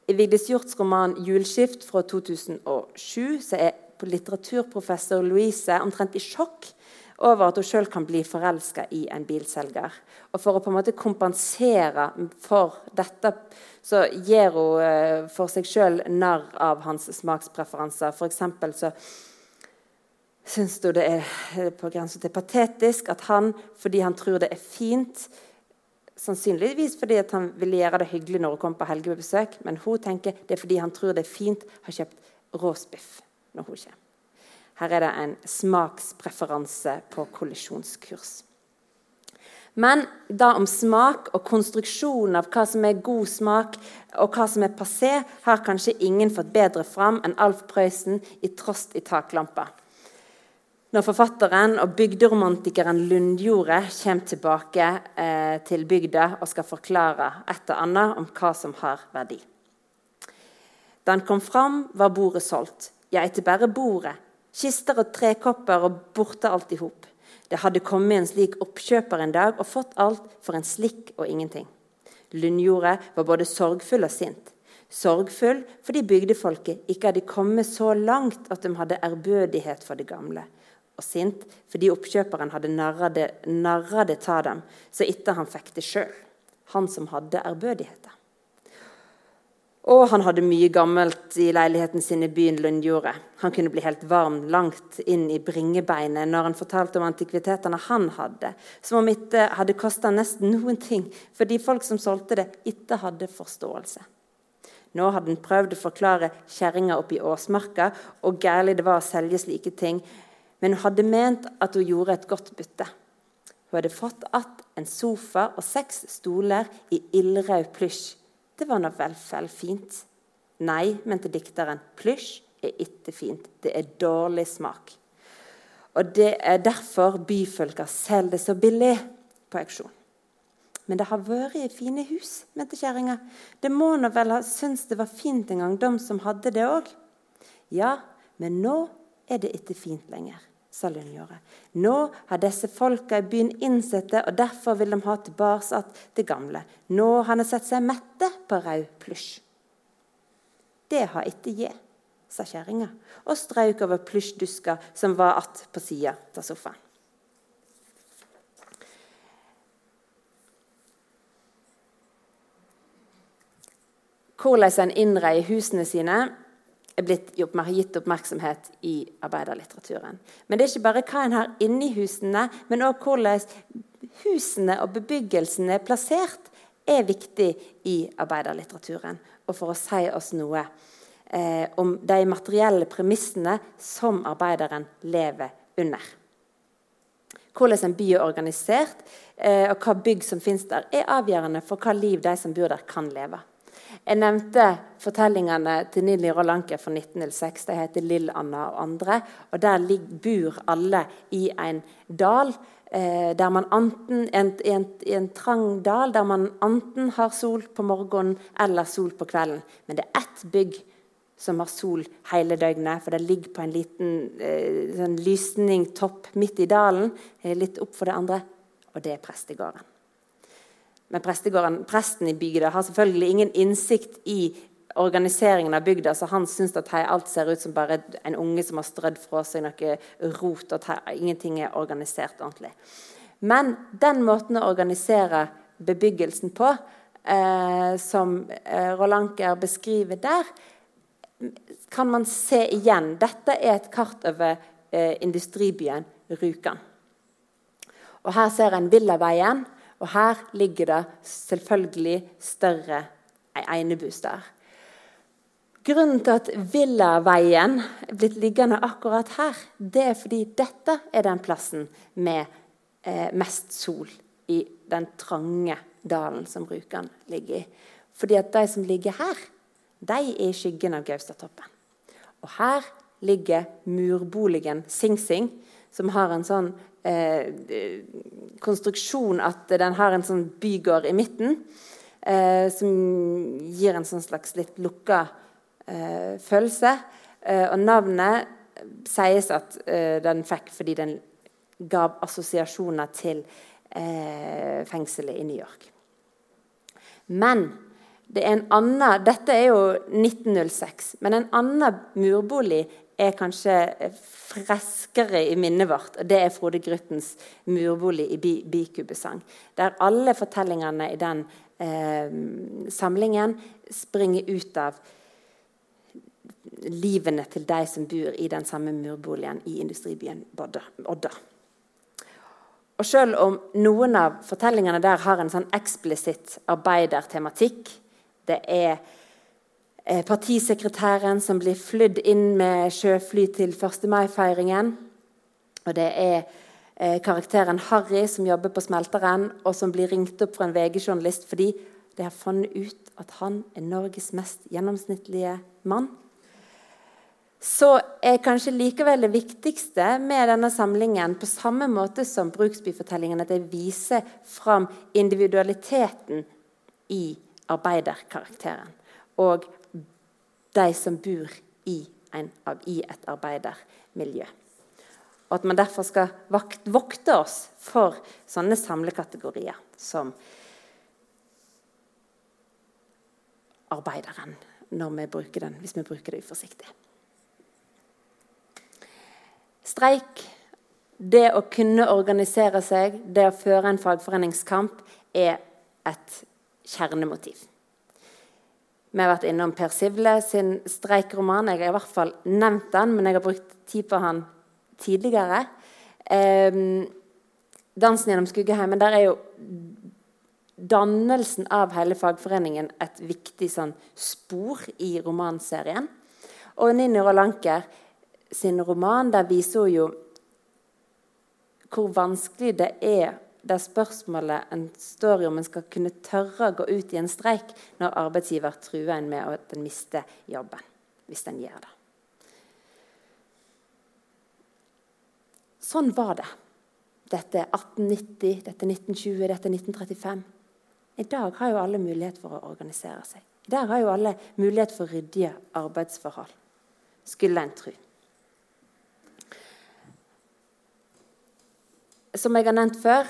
I Vigdis Hjorts roman 'Julskift' fra 2007 så er litteraturprofessor Louise omtrent i sjokk over at hun sjøl kan bli forelska i en bilselger. Og For å på en måte kompensere for dette så gir hun eh, for seg sjøl narr av hans smakspreferanser. For så syns hun det er på grensen til patetisk at han, fordi han tror det er fint Sannsynligvis fordi han ville gjøre det hyggelig når hun kom på helgebesøk, men hun tenker det er fordi han tror det er fint, har kjøpt råsbiff når hun kommer. Her er det en smakspreferanse på kollisjonskurs. Men da om smak og konstruksjonen av hva som er god smak og hva som er passé, har kanskje ingen fått bedre fram enn Alf Prøysen i 'Trost i taklampa'. Når forfatteren og bygderomantikeren Lundjordet kommer tilbake eh, til bygda og skal forklare et og annet om hva som har verdi. Da han kom fram, var bordet solgt. Ja, ikke bare bordet, Kister og trekopper og borte alt i hop. Det hadde kommet en slik oppkjøper en dag og fått alt for en slikk og ingenting. Lundjordet var både sorgfull og sint. Sorgfull fordi bygdefolket ikke hadde kommet så langt at de hadde ærbødighet for det gamle. Og sint fordi oppkjøperen hadde narra det ta dem, så ikke han fikk det sjøl. Han som hadde ærbødigheten. Og han hadde mye gammelt i leiligheten sin i byen Lundjordet. Han kunne bli helt varm langt inn i bringebeinet når han fortalte om antikvitetene han hadde, som om ikke hadde kosta nesten noen ting, fordi folk som solgte det, ikke hadde forståelse. Nå hadde han prøvd å forklare kjerringa oppe i Åsmarka og gærlig det var å selge slike ting, men hun hadde ment at hun gjorde et godt bytte. Hun hadde fått att en sofa og seks stoler i ildrød plysj. Det var nå vel fint. Nei, mente dikteren, plysj er ikke fint. Det er dårlig smak. Og det er derfor byfolka selger det så billig på auksjon. Men det har vært fine hus, mente kjerringa. Det må nå vel ha syntes det var fint en gang, de som hadde det òg. Ja, men nå er det ikke fint lenger, sa Lundjordet. Nå har disse folka i byen innsett det, og derfor vil de ha tilbake det gamle. Nå har de sett seg mette på rød plysj. Det har ikke jeg sa kjerringa og strøk over plysjduska som var att på sida av sofaen. Hvordan en innreier husene sine, er blitt gitt oppmerksomhet i arbeiderlitteraturen. Men det er ikke bare hva en har inni husene, men òg hvordan husene og bebyggelsen er plassert, er viktig i arbeiderlitteraturen. Og for å si oss noe eh, om de materielle premissene som arbeideren lever under. Hvordan en by er organisert, eh, og hva bygg som finnes der, er avgjørende for hva liv de som bor der, kan leve. Jeg nevnte fortellingene til Nilly Rolanke fra 1906. De heter Lill-Anna og andre. og Der bor alle i en dal. Eh, der man anten, en, en, en, trang dal der man enten har sol på morgenen eller sol på kvelden. Men det er ett bygg som har sol hele døgnet. For det ligger på en liten eh, sånn lysningtopp midt i dalen, eh, litt opp for det andre. Og det er prestegården. Men prestegården, presten i bygda har selvfølgelig ingen innsikt i organiseringen av bygda, så han syns at alt ser ut som bare en unge som har strødd fra seg noe rot, at ingenting er organisert ordentlig. Men den måten å organisere bebyggelsen på, eh, som eh, Rolanker beskriver der, kan man se igjen. Dette er et kart over eh, industribyen Rjukan. Og Her ser en Villaveien, og her ligger det selvfølgelig større enebus der. Grunnen til at Villaveien er blitt liggende akkurat her, det er fordi dette er den plassen med eh, mest sol i den trange dalen som Rjukan ligger i. Fordi at de som ligger her, de er i skyggen av Gaustatoppen. Og her ligger murboligen Sing Sing, som har en sånn eh, konstruksjon at den har en sånn bygård i midten. Eh, som gir en sånn slags litt lukka eh, følelse. Eh, og navnet sies at eh, den fikk fordi den gav assosiasjoner til eh, fengselet i New York. Men det er en annen, Dette er jo 1906, men en annen murbolig er kanskje freskere i minnet vårt. og Det er Frode Gruttens murbolig i Bikubesang. Der alle fortellingene i den eh, samlingen springer ut av livene til de som bor i den samme murboligen i industribyen Odda. Og Selv om noen av fortellingene der har en sånn eksplisitt arbeidertematikk, det er partisekretæren som blir flydd inn med sjøfly til 1. mai-feiringen. Og det er eh, karakteren Harry som jobber på smelteren, og som blir ringt opp fra en VG-journalist fordi de har funnet ut at han er Norges mest gjennomsnittlige mann. Så er kanskje likevel det viktigste med denne samlingen, på samme måte som Bruksbyfortellingen, at det viser fram individualiteten i arbeiderkarakteren. Og de som bor i, en, i et arbeidermiljø. Og at man derfor skal vokte oss for sånne samlekategorier som arbeideren, når vi bruker den, hvis vi bruker det uforsiktig. Streik, det å kunne organisere seg, det å føre en fagforeningskamp, er et kjernemotiv. Vi har vært innom Per Sivle sin streikroman. Jeg har i hvert fall nevnt den, men jeg har brukt tid på han tidligere. Eh, 'Dansen gjennom skuggeheimen' der er jo dannelsen av hele fagforeningen et viktig sånn, spor i romanserien. Og Ninni Rolanker sin roman der viser hun jo hvor vanskelig det er det spørsmålet en står i om en skal kunne tørre å gå ut i en streik når arbeidsgiver truer en med at en mister jobben. Hvis en gjør det. Sånn var det. Dette er 1890, dette er 1920, dette er 1935. I dag har jo alle mulighet for å organisere seg. I dag har jo alle mulighet for ryddige arbeidsforhold, skulle en tro. Som jeg har nevnt før,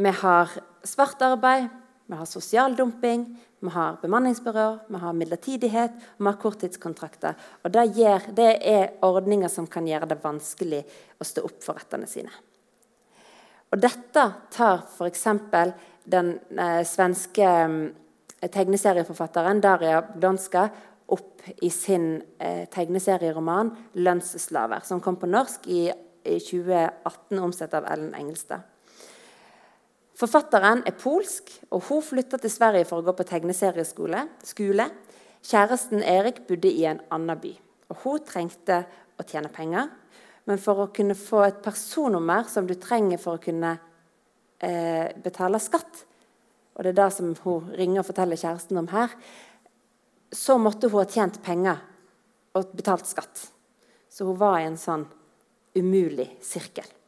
vi har svart arbeid, vi har sosial dumping, vi har bemanningsbyråer, vi har midlertidighet vi har korttidskontrakter. Og det, gjør, det er ordninger som kan gjøre det vanskelig å stå opp for rettene sine. Og dette tar f.eks. den eh, svenske eh, tegneserieforfatteren Daria Blonska opp i sin eh, tegneserieroman 'Lønnsslaver', som kom på norsk i, i 2018, omsett av Ellen Engelstad. Forfatteren er polsk, og hun flytta til Sverige for å gå på tegneserieskole. Skole. Kjæresten Erik bodde i en annen by. og Hun trengte å tjene penger, men for å kunne få et personnummer som du trenger for å kunne eh, betale skatt, og det er det som hun ringer og forteller kjæresten om her, så måtte hun ha tjent penger og betalt skatt. Så hun var i en sånn umulig sirkel.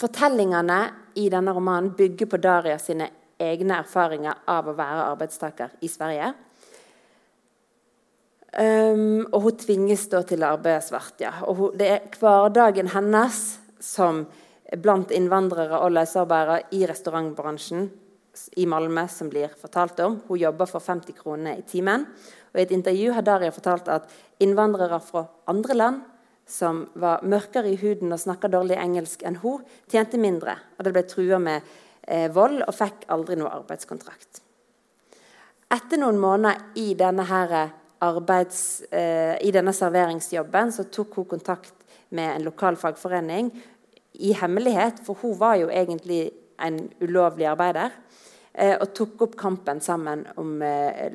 Fortellingene i denne romanen bygger på Daria sine egne erfaringer av å være arbeidstaker i Sverige. Um, og hun tvinges da til å arbeide svart. Ja. Og hun, det er hverdagen hennes som blant innvandrere og løsarbeidere i restaurantbransjen i Malmö som blir fortalt om. Hun jobber for 50 kroner i timen. Og I et intervju har Daria fortalt at innvandrere fra andre land som var mørkere i huden og snakka dårlig engelsk enn hun, tjente mindre. Og det ble trua med eh, vold og fikk aldri noe arbeidskontrakt. Etter noen måneder i denne her arbeids, eh, I denne serveringsjobben så tok hun kontakt med en lokal fagforening i hemmelighet, for hun var jo egentlig en ulovlig arbeider. Eh, og tok opp kampen sammen om eh,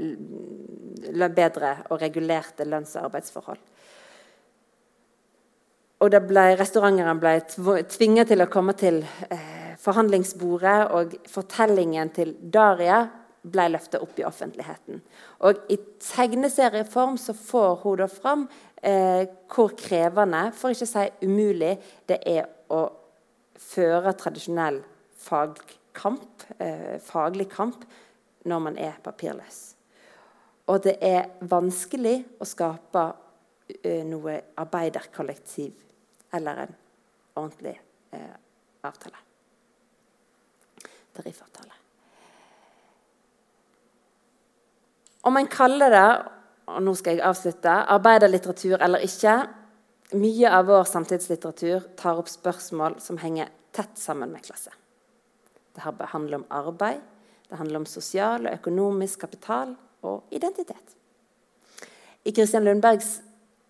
bedre og regulerte lønns- og arbeidsforhold. Og ble, Restauranteren ble tvinget til å komme til eh, forhandlingsbordet, og fortellingen til Daria ble løfta opp i offentligheten. Og I tegneserieform så får hun da fram eh, hvor krevende, for ikke å si umulig, det er å føre tradisjonell fagkamp, eh, faglig kamp når man er papirløs. Og det er vanskelig å skape eh, noe arbeiderkollektiv eller en ordentlig eh, avtale. Tariffavtale. Om en kaller det og nå skal jeg avslutte, arbeiderlitteratur eller ikke Mye av vår samtidslitteratur tar opp spørsmål som henger tett sammen med klasse. Det handler om arbeid, det handler om sosial og økonomisk kapital og identitet. I Kristian Lundbergs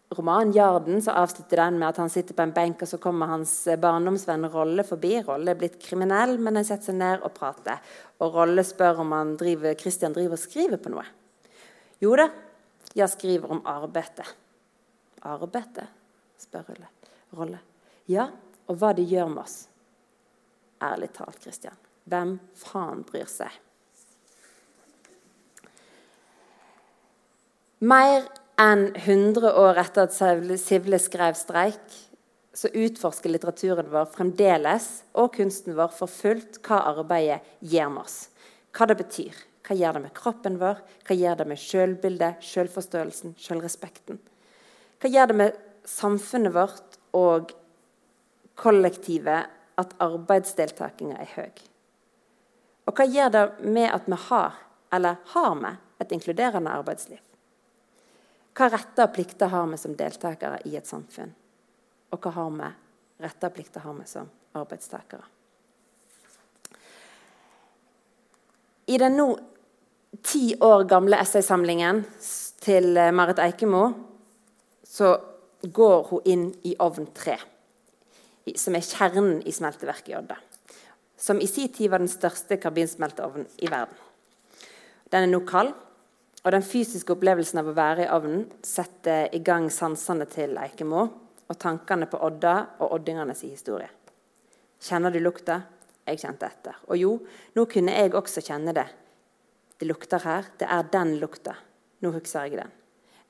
roman 'Jarden' så avslutter den med at han sitter på en benk, og så kommer hans barndomsvenn Rolle forbi. Rolle er blitt kriminell, men han setter seg ned og prater. Og Rolle spør om han driver, Christian driver og skriver på noe. Jo da, jeg skriver om arbeidet. Arbeidet? spør Rolle. Ja, og hva det gjør med oss. Ærlig talt, Christian, Hvem faen bryr seg? Mer enn 100 år etter at Sivle skrev 'Streik', så utforsker litteraturen vår fremdeles og kunsten vår for fullt hva arbeidet gjør med oss. Hva det betyr. Hva gjør det med kroppen vår? Hva gjør det med sjølbildet, sjølforståelsen, sjølrespekten? Hva gjør det med samfunnet vårt og kollektivet at arbeidsdeltakinga er høy? Og hva gjør det med at vi har, eller har vi, et inkluderende arbeidsliv? Hva retter og plikter har vi som deltakere i et samfunn? Og hva har vi retter og plikter har vi som arbeidstakere? I den nå ti år gamle essaysamlingen til eh, Marit Eikemo så går hun inn i ovn 3, som er kjernen i smelteverket i Odda. som i sin tid var den største karbinsmelteovnen i verden. Den er nå kald, og den fysiske opplevelsen av å være i ovnen setter i gang sansene til Eikemo og tankene på Odda og oddingenes historie. Kjenner du lukta? Jeg kjente etter. Og jo, nå kunne jeg også kjenne det. Det lukter her. Det er den lukta. Nå husker jeg den.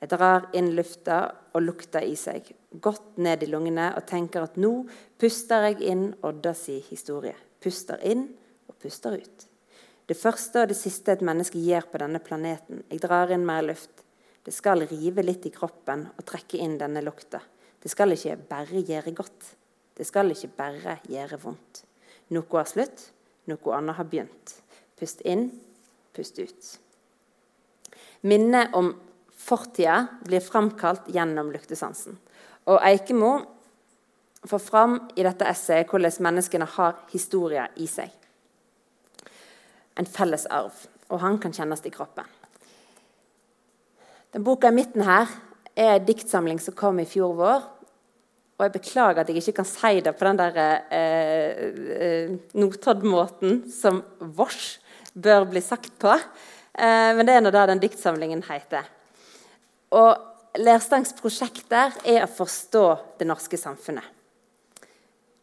Jeg drar inn lufta og lukter i seg, godt ned i lungene, og tenker at nå puster jeg inn Odda si historie. Puster inn og puster ut. Det første og det siste et menneske gjør på denne planeten. Jeg drar inn mer luft. Det skal rive litt i kroppen og trekke inn denne lukta. Det skal ikke bare gjøre godt. Det skal ikke bare gjøre vondt. Noe har slutt, noe annet har begynt. Pust inn, pust ut. Minnet om fortida blir framkalt gjennom luktesansen. Og Eikemo får fram i dette essayet hvordan menneskene har historier i seg en felles arv, og han kan kjennes i kroppen. Den boka i midten her er en diktsamling som kom i fjor vår. Og jeg beklager at jeg ikke kan si det på den der eh, eh Notodden-måten som vårs bør bli sagt på. Eh, men det er nå det den diktsamlingen heter. Og Lerstangs prosjekt der er å forstå det norske samfunnet.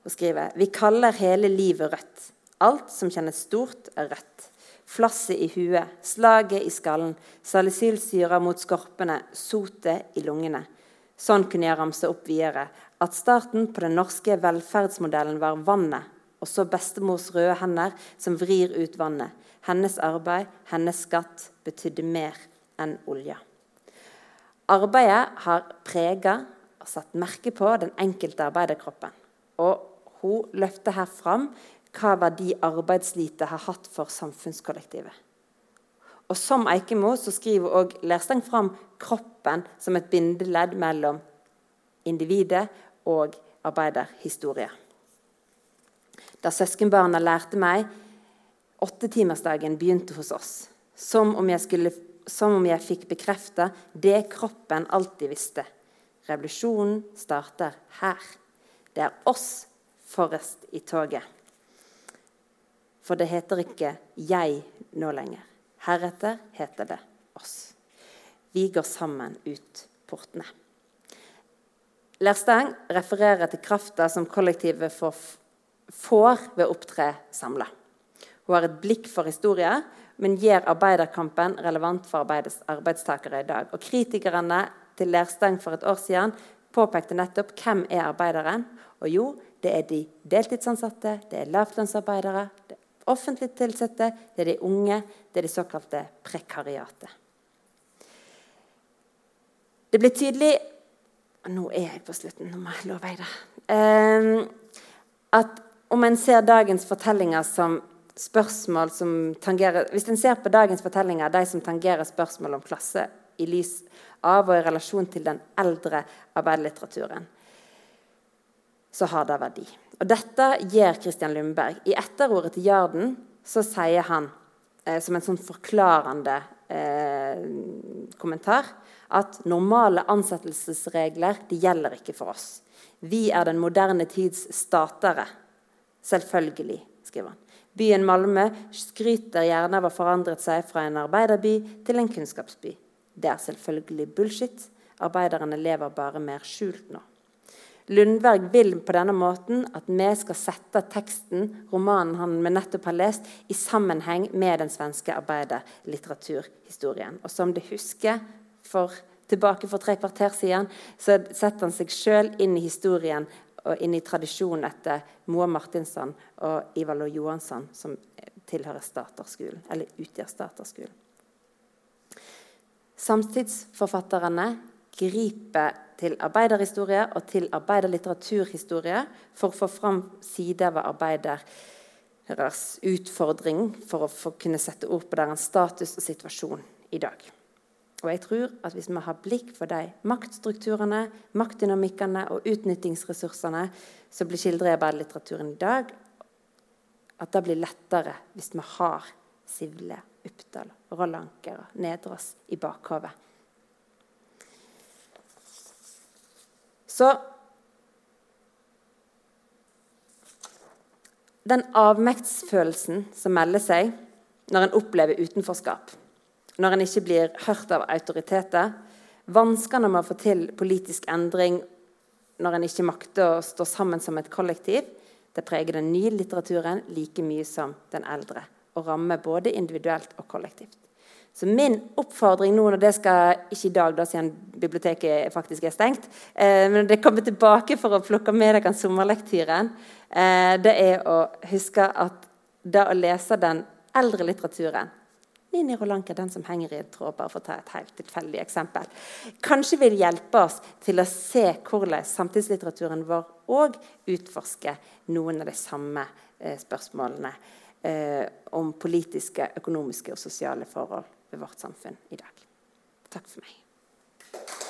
Hun skriver vi kaller hele livet rødt. Alt som kjennes stort, er rødt. Flasset i huet, slaget i skallen, salicylsyra mot skorpene, sotet i lungene. Sånn kunne jeg ramse opp videre. At starten på den norske velferdsmodellen var vannet, og så bestemors røde hender som vrir ut vannet. Hennes arbeid, hennes skatt, betydde mer enn olja. Arbeidet har prega og satt merke på den enkelte arbeiderkroppen. Og hun løfter her fram hva verdi arbeidslite har hatt for samfunnskollektivet. Og Som Eikemo så skriver også Lerstang fram kroppen som et bindeledd mellom individet og arbeiderhistorie. Da søskenbarna lærte meg åttetimersdagen begynte hos oss. Som om jeg, skulle, som om jeg fikk bekrefta det kroppen alltid visste. Revolusjonen starter her. Det er oss forrest i toget. For det heter ikke 'jeg' nå lenger. Heretter heter det 'oss'. Vi går sammen ut portene. Lersteng refererer til krafta som kollektivet får ved å opptre samla. Hun har et blikk for historie, men gjør arbeiderkampen relevant for arbeidstakere i dag. Og Kritikerne til Lersteng for et år siden påpekte nettopp hvem er arbeideren. Og jo, det er de deltidsansatte, det er lavlønnsarbeidere, det offentlig tilsatte, det er de unge, det er det såkalte prekariatet. Det blir tydelig Nå er jeg på slutten, nå må jeg love det. Um, at om en ser dagens fortellinger som spørsmål som tangerer Hvis en ser på dagens fortellinger, de som tangerer spørsmål om klasse i lys av og i relasjon til den eldre arbeiderlitteraturen, så har det verdi. Og Dette gjør Christian Lundberg. I etterordet til Jarden så sier han, eh, som en sånn forklarende eh, kommentar, at normale ansettelsesregler de gjelder ikke for oss. Vi er den moderne tids statere. Selvfølgelig, skriver han. Byen Malmö skryter gjerne av å ha forandret seg fra en arbeiderby til en kunnskapsby. Det er selvfølgelig bullshit. Arbeiderne lever bare mer skjult nå. Lundberg vil på denne måten at vi skal sette teksten, romanen han nettopp har lest, i sammenheng med den svenske arbeiderlitteraturhistorien. Og som du husker for, tilbake for tre kvarter siden, så setter han seg sjøl inn i historien og inn i tradisjonen etter Moa Martinsson og Ivar Lo Johansson, som tilhører Staterskolen, eller utgjør Staterskolen. Samtidsforfatterne griper til arbeiderhistorie og til arbeiderlitteraturhistorie for å få fram sider ved arbeideres utfordring for å få kunne sette ord på deres status og situasjon i dag. Og jeg tror at Hvis vi har blikk for de maktstrukturene, maktdynamikkene og utnyttingsressursene som blir skildret i arbeiderlitteraturen i dag, at det blir lettere hvis vi har Sivle, Uppdal, Rollanker og Nedras i bakhodet Så den avmektsfølelsen som melder seg når en opplever utenforskap, når en ikke blir hørt av autoriteter, vanskene med å få til politisk endring når en ikke makter å stå sammen som et kollektiv, det preger den nye litteraturen like mye som den eldre, og rammer både individuelt og kollektivt. Så min oppfordring nå, og det skal ikke i dag, da, siden biblioteket faktisk er stengt, eh, men det kommer tilbake for å plukke med dere sommerlektyren, eh, det er å huske at det å lese den eldre litteraturen Nini Rolanka, den som henger i en tråd, bare for å ta et helt tilfeldig eksempel. Kanskje vil hjelpe oss til å se hvordan samtidslitteraturen vår òg utforsker noen av de samme eh, spørsmålene eh, om politiske, økonomiske og sosiale forhold ved vårt samfunn i dag. Takk for meg.